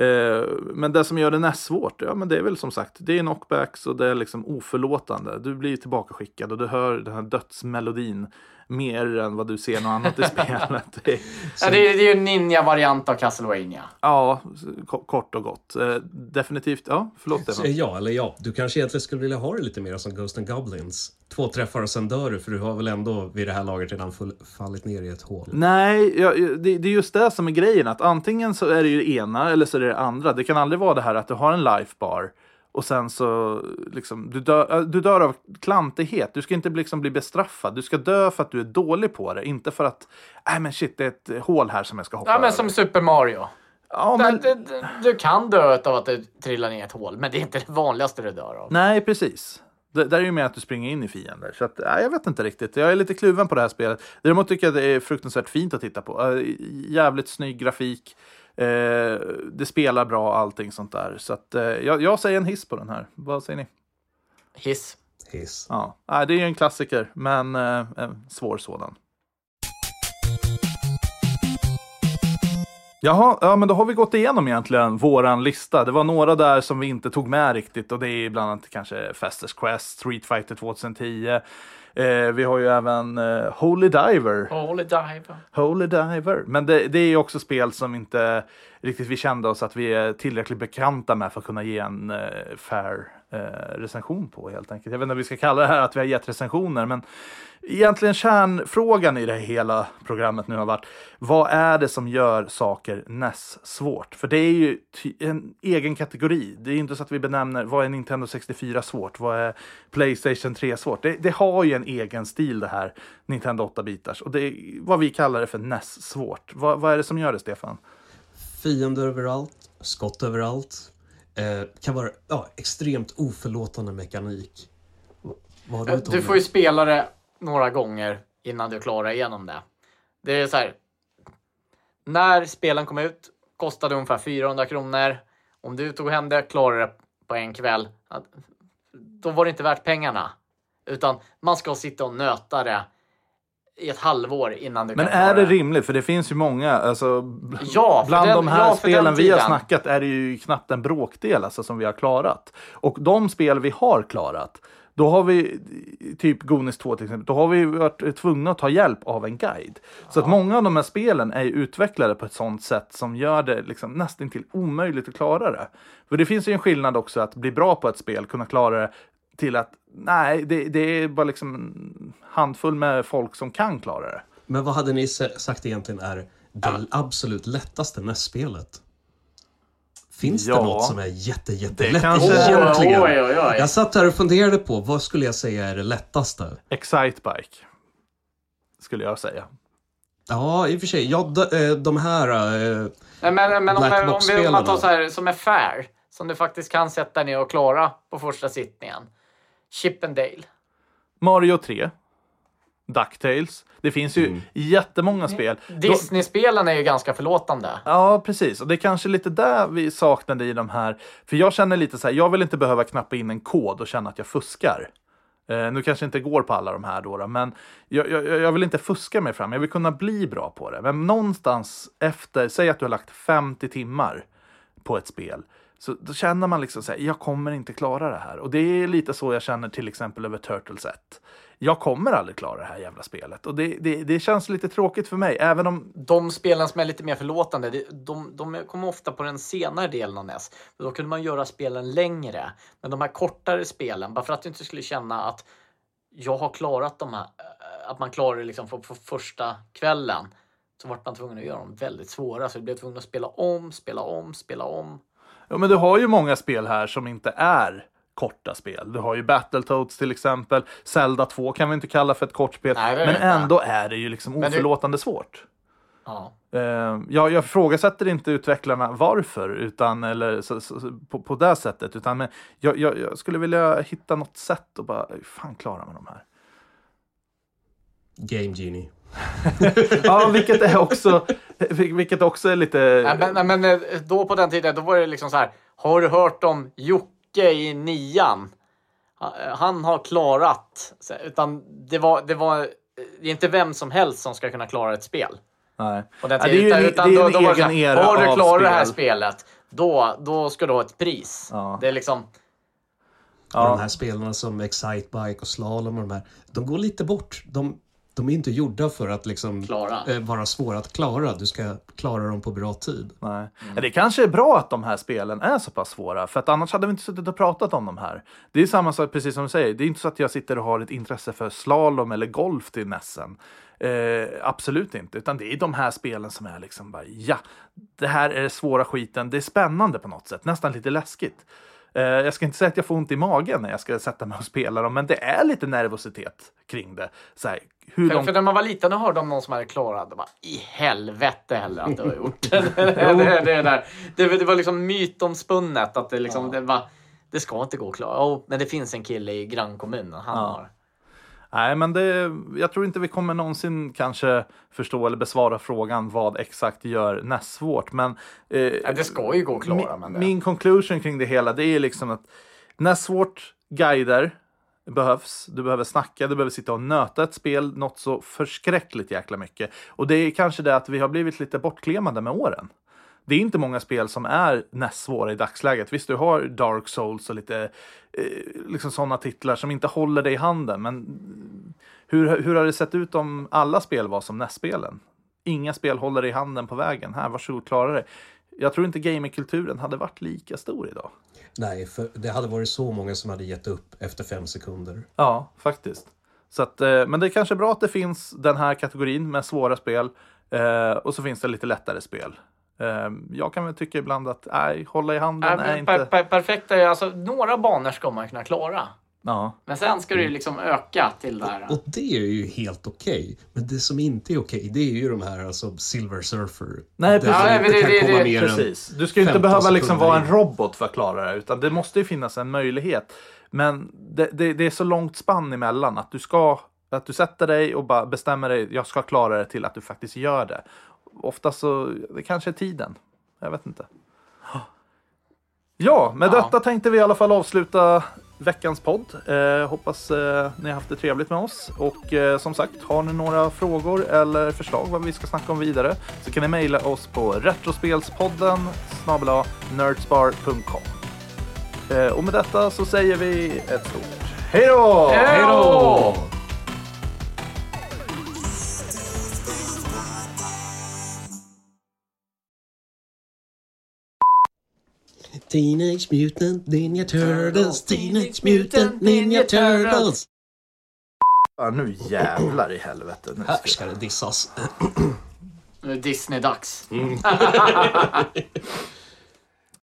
Eh, men det som gör det näst svårt, ja men det är väl som sagt, det är knockbacks och det är liksom oförlåtande. Du blir tillbakaskickad och du hör den här dödsmelodin mer än vad du ser något annat i spelet. Det är, Ja, det, är, det är ju en ninja-variant av Castlevania. ja, ko- kort och gott. Eh, definitivt, ja, förlåt Stefan. ja, eller ja, du kanske egentligen skulle vilja ha det lite mer som Ghost and Goblins. Två träffar och sen dör du, för du har väl ändå vid det här laget redan fallit ner i ett hål. Nej, ja, det, det är just det som är grejen. Att antingen så är det ju det ena eller så är det det andra. Det kan aldrig vara det här att du har en lifebar och sen så liksom, du, dör, äh, du dör av klantighet. Du ska inte bli- liksom bli bestraffad. Du ska dö för att du är dålig på det. Inte för att, nej men shit, det är ett hål här som jag ska hoppa Ja, men över. som Super Mario. ja, Men... men, Du, du, du kan dö av att du trillar ner ett hål, men det är inte det vanligaste du dör av. Nej, precis. Det, där är ju mer att du springer in i fiender. Så att, nej, jag vet inte riktigt. Jag är lite kluven på det här spelet. Däremot tycker jag det är fruktansvärt fint att titta på. Äh, jävligt snygg grafik. Eh, det spelar bra, allting sånt där. Så att, eh, jag, jag säger en hiss på den här. Vad säger ni? Hiss. Hiss. Ja, nej, det är ju en klassiker, men eh, en svår sådan. Jaha, ja, men då har vi gått igenom egentligen våran lista. Det var några där som vi inte tog med riktigt och det är bland annat kanske Fastest Quest, Street Fighter 2010. Eh, vi har ju även eh, Holy Diver. Holy diver. Holy Diver. Men det, det är ju också spel som inte riktigt vi kände oss att vi är tillräckligt bekanta med för att kunna ge en eh, fair Eh, recension på helt enkelt. Jag vet inte om vi ska kalla det här att vi har gett recensioner, men egentligen kärnfrågan i det hela programmet nu har varit vad är det som gör saker NES svårt? För det är ju en egen kategori. Det är inte så att vi benämner vad är Nintendo 64 svårt? Vad är Playstation 3 svårt? Det, det har ju en egen stil det här Nintendo 8-bitars och det är vad vi kallar det för NES svårt. Vad, vad är det som gör det, Stefan? Fiender överallt, skott överallt. Eh, kan vara ja, extremt oförlåtande mekanik. Du, Du Tommy? får ju spela det några gånger innan du klarar igenom det. Det är så här. När spelen kom ut kostade ungefär 400 kronor. Om du tog hem det, klarade det på en kväll, då var det inte värt pengarna. Utan man ska sitta och nöta det i ett halvår innan du Men kan är det rimligt? För det finns ju många, alltså, Ja, bland den- de här ja, spelen vi har snackat är det ju knappt en bråkdel alltså, som vi har klarat. Och de spel vi har klarat, då har vi, typ Gonis 2 till exempel, då har vi varit tvungna att ta hjälp av en guide. Så att många av de här spelen är utvecklade på ett sånt sätt som gör det liksom nästan till omöjligt att klara det. För det finns ju en skillnad också att bli bra på ett spel, kunna klara det till att nej, det, det är bara liksom en handfull med folk som kan klara det. Men vad hade ni sagt egentligen är det absolut lättaste NES-spelet? Finns Ja. det något som är jätte, jättelätt kanske- egentligen? Oj, oj, oj. Jag satt här och funderade på vad skulle jag säga är det lättaste? Excitebike. Skulle jag säga. Ja, i och för sig. Ja, de, eh, de här... Nej, men, men om, om, vi, om man tar så här som är fair, som du faktiskt kan sätta ner och klara på första sittningen. Chip and Dale. Mario 3. Ducktails. Det finns ju jättemånga spel. Disney-spelen är ju ganska förlåtande. Ja, precis. Och det är kanske lite där vi saknade i de här. För jag känner lite så här, jag vill inte behöva knappa in en kod och känna att jag fuskar. Eh, nu kanske inte går på alla de här då, då men jag, jag, jag vill inte fuska mig fram. Jag vill kunna bli bra på det. Men någonstans efter, säg att du har lagt 50 timmar på ett spel. Så då känner man liksom så här, jag kommer inte klara det här. Och det är lite så jag känner till exempel över Turtles 1. Jag kommer aldrig klara det här jävla spelet. Och det, det, det känns lite tråkigt för mig, även om De spelen som är lite mer förlåtande, de, de, de kommer ofta på den senare delen av NES. För Då kunde man göra spelen längre. Men de här kortare spelen, bara för att du inte skulle känna att jag har klarat de här, eh, att man klarar det liksom på, på första kvällen, så vart man tvungen att göra dem väldigt svåra. Så du blev tvungen att spela om, spela om, spela om. Ja, men du har ju många spel här som inte är korta spel. Du har ju Battletoads till exempel. Zelda 2 kan vi inte kalla för ett kort spel. Nej, men inte. ändå är det ju liksom oförlåtande svårt. Ja. Eh, jag, jag ifrågasätter inte utvecklarna varför, utan, eller så, så, på, på det sättet. Utan men jag, jag, jag skulle vilja hitta något sätt och bara, hur fan klarar man de här? Game Genie. Ja, vilket är också, vil- vilket också är lite... Nej, men, men eh, då på den tiden, då var det liksom så här. Har du hört om Jocke i nian? Eh, Han har klarat. Utan det var, det var det är inte vem som helst som ska kunna klara ett spel. Nej. På den Ja, det är ju tiden. utan det är då, en då egen här, era Har du klarat det här spel. spelet, då, då ska du ha ett pris. Ja. Det är liksom... Ja. de här spelarna som Excitebike och Slalom och de här, de går lite bort. De, de är inte gjorda för att liksom Klara. eh, vara svåra att klara. Du ska klara dem på bra tid. Nej. Ja, Det kanske är bra att de här spelen är så pass svåra, för att annars hade vi inte suttit och pratat om de här. Det är samma sak, precis som du säger, det är inte så att jag sitter och har ett intresse för slalom eller golf till Nessen. Eh, absolut inte, utan det är de här spelen som är liksom bara, ja, det här är svåra skiten, det är spännande på något sätt, nästan lite läskigt. Eh, jag ska inte säga att jag får ont i magen när jag ska sätta mig och spela dem, men det är lite nervositet kring det. Så här, hur För, långt för när man var liten och hörde om någon som hade klarat det, bara i helvete heller att du har gjort det. det, det, det, där. det, det var liksom mytomspunnet att det liksom, det var, det ska inte gå att klara. Oh, men det finns en kille i grannkommunen, han Ja. har. Nej, men det, jag tror inte vi kommer någonsin kanske förstå eller besvara frågan vad exakt gör NES svårt. Men, eh, Ja, det ska ju gå att klara. min, Men det. min conclusion kring det hela det är liksom att NES svårt guider behövs. Du behöver snacka, du behöver sitta och nöta ett spel något så förskräckligt jäkla mycket. Och det är kanske det att vi har blivit lite bortklemade med åren. Det är inte många spel som är näst svåra i dagsläget. Visst, du har Dark Souls och lite eh, liksom sådana titlar som inte håller dig i handen. Men hur, hur har det sett ut om alla spel var som NES-spelen? Inga spel håller dig i handen på vägen. Här, varsågod, klara det. Jag tror inte gamingkulturen hade varit lika stor idag. Nej, för det hade varit så många som hade gett upp efter fem sekunder. Ja, faktiskt. Så att, eh, men det är kanske bra att det finns den här kategorin med svåra spel. Eh, och så finns det lite lättare spel. Eh, jag kan väl tycka ibland att nej, hålla i handen Ja, är inte... per, per, perfekt är alltså, några banor ska man kunna klara. Ja. Men sen ska det ju liksom öka till det här. Och det är ju helt okej. Men det som inte är okej, det är ju de här alltså Silver Surfer. Nej, precis. Ja, det- det- det-. Du ska ju inte 15 behöva liksom vara en robot för att klara det, utan det måste ju finnas en möjlighet. Men det, det, det är så långt spann emellan att du ska att du sätter dig och bara bestämmer dig, jag ska klara det till att du faktiskt gör det. Ofta så, det kanske är tiden. Jag vet inte. Ja, med Ja. detta tänkte vi i alla fall avsluta veckans podd. Eh, hoppas eh, ni har haft det trevligt med oss. Och eh, som sagt, har ni några frågor eller förslag vad vi ska snacka om vidare så kan ni mejla oss på retrospelspodden snabel-a nerdspar.com. Eh, och med detta så säger vi ett stort hej då! Hej då! Teenage Mutant Ninja Turtles, Teenage Mutant Ninja Turtles. Ja, nu jävlar i helvete. Nu Här ska... det dissas. Nu är Disney-dags.